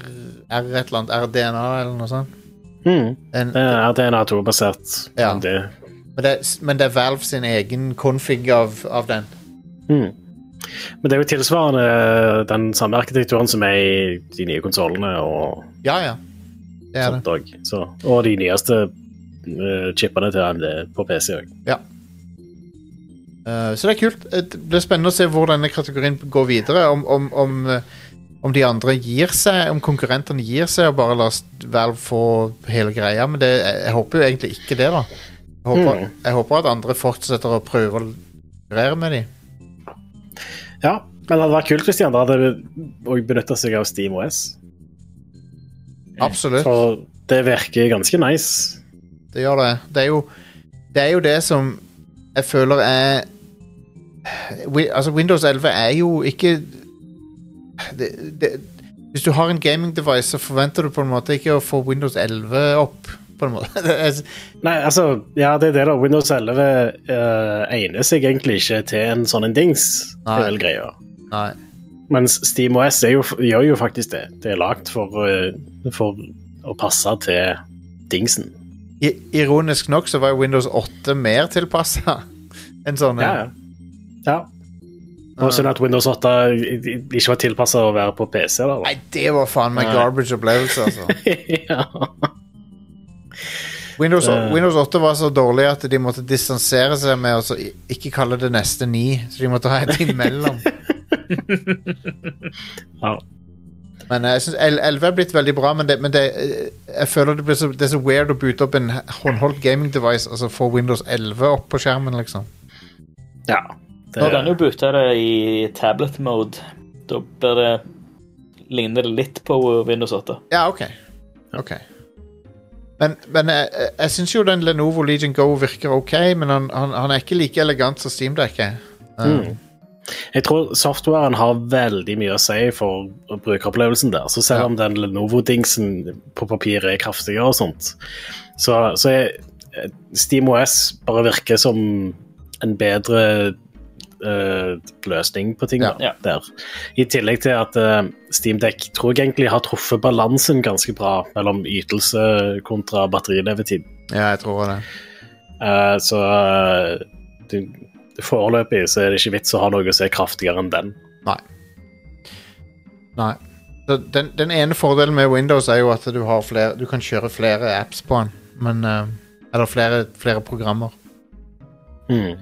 R et eller annet RDNA eller noe sånt? mm. En, Det er DNA2-basert. Ja. Men, det, men det er Valve sin egen config av, av den. Mm. Men det er jo tilsvarende den samme arkitekturen som er i de nye konsollene og Ja, ja. Det er det. Så, og de nyeste uh, chipene til AMD på PC òg. Eh, så det er kult. Eh, Det blir spennende å se hvor denne kategorien går videre. Om, om, om, eh, om de andre gir seg, om konkurrentene gir seg og bare lar Valve få hele greia. Men det, jeg håper jo egentlig ikke det, da. Jeg håper, Mm. jeg håper at andre fortsetter å prøve å konkurrere med dem. Ja, men det hadde vært kult hvis de andre hadde òg benytta seg av SteamOS. Absolutt. For det virker ganske nice. Det gjør det. Det er jo det, er jo det som jeg føler er Altså, Windows 11 er jo ikke det, det, Hvis du har en gaming device, så forventer du på en måte ikke å få Windows 11 opp. På en måte. Nei, altså, ja, det er det, da. Windows 11 uh, egner seg egentlig ikke til en sånn en dings. Det Nei. er vel greia. nei. Mens SteamOS er jo, gjør jo faktisk det. Det er lagd for, eh, for å passe til dingsen. I, ironisk nok så var jo Windows 8 mer tilpassa enn sånn. Ja, ja. ja. Og synd at Windows 8 ikke var tilpassa å være på PC. da. Nei, det var faen meg garbage opplevelse, altså. ja. Windows, Eh. Windows 8 var så dårlig at de måtte distansere seg med å ikke kalle det neste 9. Så de måtte ha et imellom. ja. Men eh, jeg synes 11 er blitt veldig bra, men, det, men det, eh, jeg føler det, blir så, det er så weird å boote opp en håndholdt gaming device og så få Windows 11 opp på skjermen, liksom. ja. Det, Nå kan du boote det i tablet mode. Da bør det ligner det litt på Windows 8. Ja, OK. Ok Men, men jeg, jeg, jeg syns jo den Lenovo Legion Go virker OK, men han, han, han er ikke like elegant som Steamdekket. Um, Mm. Jeg tror softwaren har veldig mye å si for brukeropplevelsen der. Så selv Ja. om den Lenovo-dingsen på papiret er kraftigere og sånt, så, så er eh, SteamOS bare virker som en bedre eh, løsning på ting Ja. da, der. I tillegg til at uh, SteamDeck tror jeg egentlig har truffet balansen ganske bra mellom ytelse kontra batterilevetid. Ja, jeg tror det. Uh, så eh, det- foreløpig så er det ikke vits å ha noe som er kraftigere enn den. Nei. Nei. den, den ene fordelen med Windows er jo at du, har flere, du kan kjøre flere apps på den. Men, eh, eller flere, flere programmer. Mm.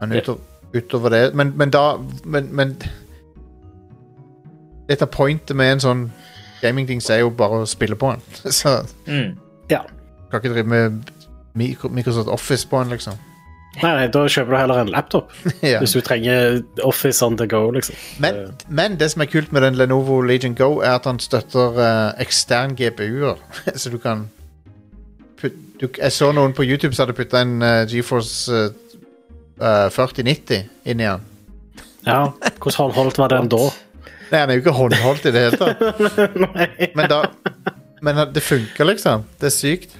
Men utover, utover det Men, men da men, men Dette pointet med en sånn gamingdings er jo bare å spille på den. Så Mm. Ja. kan ikke drive med Microsoft Office på den, liksom. Nei, nei, da kjøper du heller en laptop ja. hvis du trenger Office on the go, liksom. men, men det som er kult med den Lenovo Legion Go, er at han støtter uh, ekstern GPU-er. så du kan putte... du, Jeg så noen på YouTube som hadde putta en uh, GeForce eh, eh, 4090 inn i den. Ja, Hvordan håndholdt var den da? Nei, han er jo ikke håndholdt i det hele tatt. Men, da, men det funker, liksom. Det er sykt.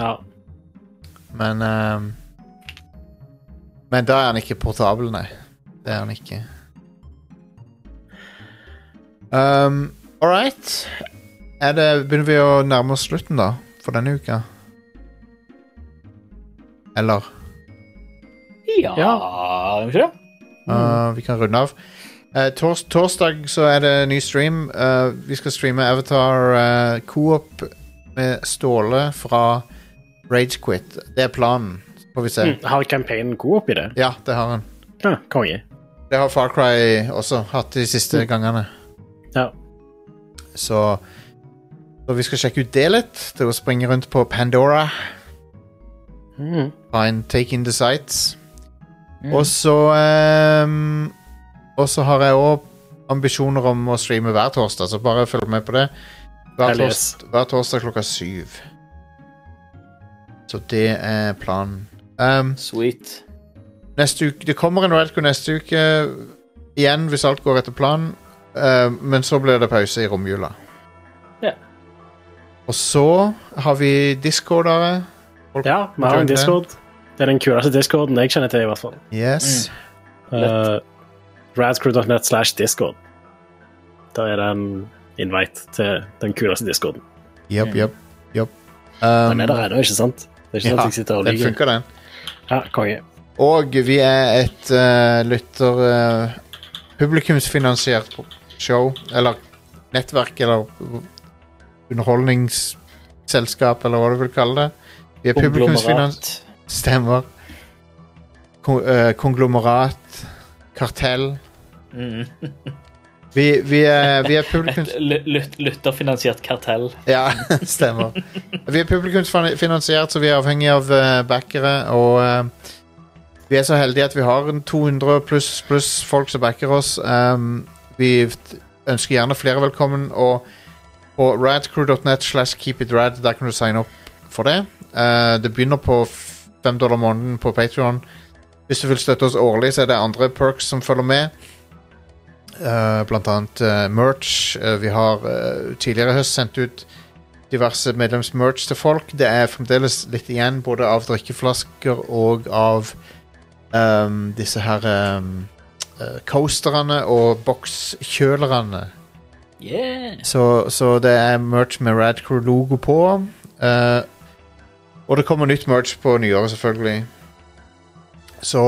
Ja. Men uh, Men da er han ikke portabel, nei. Det er han ikke. Um, All right. Er det, begynner vi å nærme oss slutten, da? For denne uka? Eller? Ja, det? Uh, vi kan runde av. Uh, tors torsdag så er det ny stream. Uh, vi skal streame Avatar uh, Coop med Ståle fra Ragequit. Det er planen. Får vi se. Mm. Har campaignen coop i det? Ja, det har han. Ja, konge. Det har Far Cry også hatt de siste gangene. Ja. Så, så vi skal sjekke ut det litt. Det er å springe rundt på Pandora. Mm. En take in the sights. Og så um, Og så har jeg òg ambisjoner om å streame hver torsdag, så bare følg med på det. Hver, Hell hver torsdag klokka syv. Så det er planen. Um, Sweet. neste uke Det kommer en Radco neste uke igjen, hvis alt går etter planen. Uh, men så blir det pause i romjula. Ja. Og så har vi discordere. Folk ja, vi har en discord. Det er den kuleste discorden jeg kjenner til, i hvert fall. Yes. Uh, Radcrew.net slash discord. Der er det en invite til den kuleste discorden. Jepp, jepp, jepp. Den Um, er der ennå, ikke sant? Det er ikke sant at jeg sitter og den funker, den. Ja, konge. Og vi er et uh, lytter uh, publikumsfinansiert show, eller nettverk, eller underholdningsselskap, eller hva du vil kalle det. Vi er publikumsfinansiert. Stemmer. Kon uh, konglomerat. Kartell. Mm. Vi, vi, er, vi er publikums... Et lytterfinansiert kartell. Ja, stemmer. Vi er publikumsfinansiert, så vi er avhengig av eh, backere. Og eh, vi er så heldige at vi har 200 pluss plus folk som backer oss. Um, vi ønsker gjerne flere velkommen. Og på radcrew.net slash keepitrad, der kan du signe opp for det. Det begynner på f- fem dollar måneden på Patreon Hvis du vil støtte oss årlig, så er det andre perks som følger med. Uh, blant annet uh, merch. Uh, vi har tidligere høst sendt ut diverse medlemsmerch til folk. Det er fremdeles litt igjen, både av drikkeflasker og av um, disse her um, coasterne og bokskjølerne. Yeah. Så, så det er merch med Radcrew-logo på. eh, og det kommer nytt merch på nyåret, selvfølgelig. Så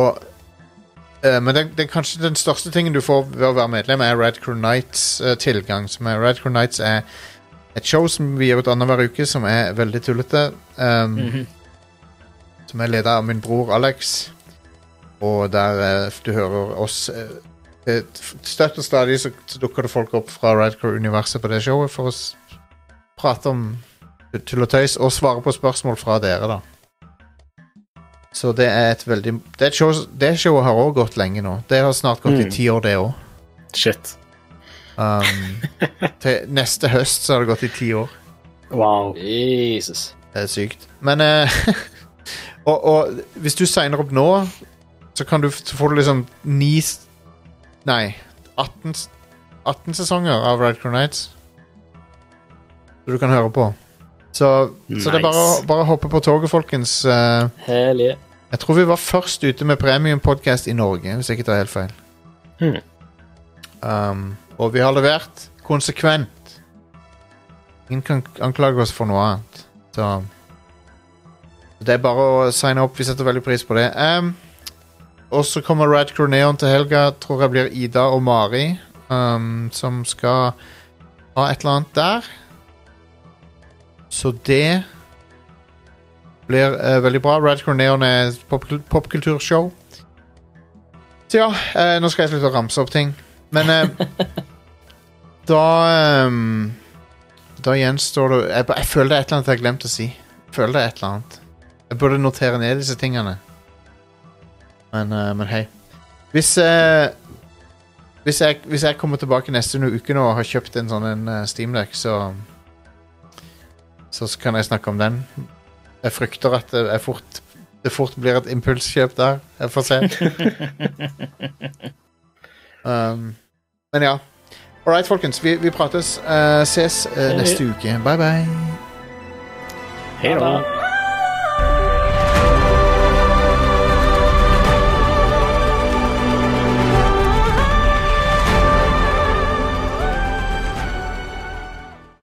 uh, Men den, den, kanskje den største tingen du får ved å være medlem, er Red Crew Nights-tilgang. som er Red Crew Nights er et show som vi gir ut annenhver uke, som er veldig tullete. Um, Mhm. Som er ledet av min bror Alex. Og der uh, du hører oss Støtt og stadig så dukker det folk opp fra Red Crew-universet på det showet for å prate om tull og tøys og svare på spørsmål fra dere, da. Så det er et veldig Det, show, det showet har òg gått lenge nå. Det har snart gått i Mm. ti år, det òg. Shit. Um, til neste høst så har det gått i ti år. Wow. Jesus. Det er sykt. Men uh, og, og hvis du signer opp nå, så kan du så får du liksom ni Nei, 18, 18 sesonger av Red Crown Nights. Så du kan høre på. Så, så det er bare, bare å hoppe på toget, folkens. Eh, Hell jeg tror vi var først ute med premiumpodkast i Norge, hvis jeg ikke tar helt feil. Hmm. Um, og vi har levert konsekvent. Ingen kan anklage oss for noe annet. Så det er bare å signe opp. Vi setter veldig pris på det. Um, og så kommer Rad Neon til helga. Tror jeg blir Ida og Mari um, som skal ha et eller annet der. Så det blir uh, veldig bra. Radcorn Neon er et pop popkulturshow. Så ja, uh, nå skal jeg slutte å ramse opp ting. Men uh, da um, Da gjenstår det jeg, jeg føler det er et eller annet jeg har glemt å si. Jeg føler det er et eller annet. Jeg burde notere ned disse tingene. Men, men hei. Hvis hvis jeg, hvis jeg kommer tilbake neste uke nå og har kjøpt en sånn en uh, Steamdeck, så Så kan jeg snakke om den. Jeg frykter at det, er fort, det fort blir et impulskjøp der. Jeg får se. um, men ja. All right, folkens. Vi, vi prates. Uh, ses uh, neste uke. Bye, bye. Hei da.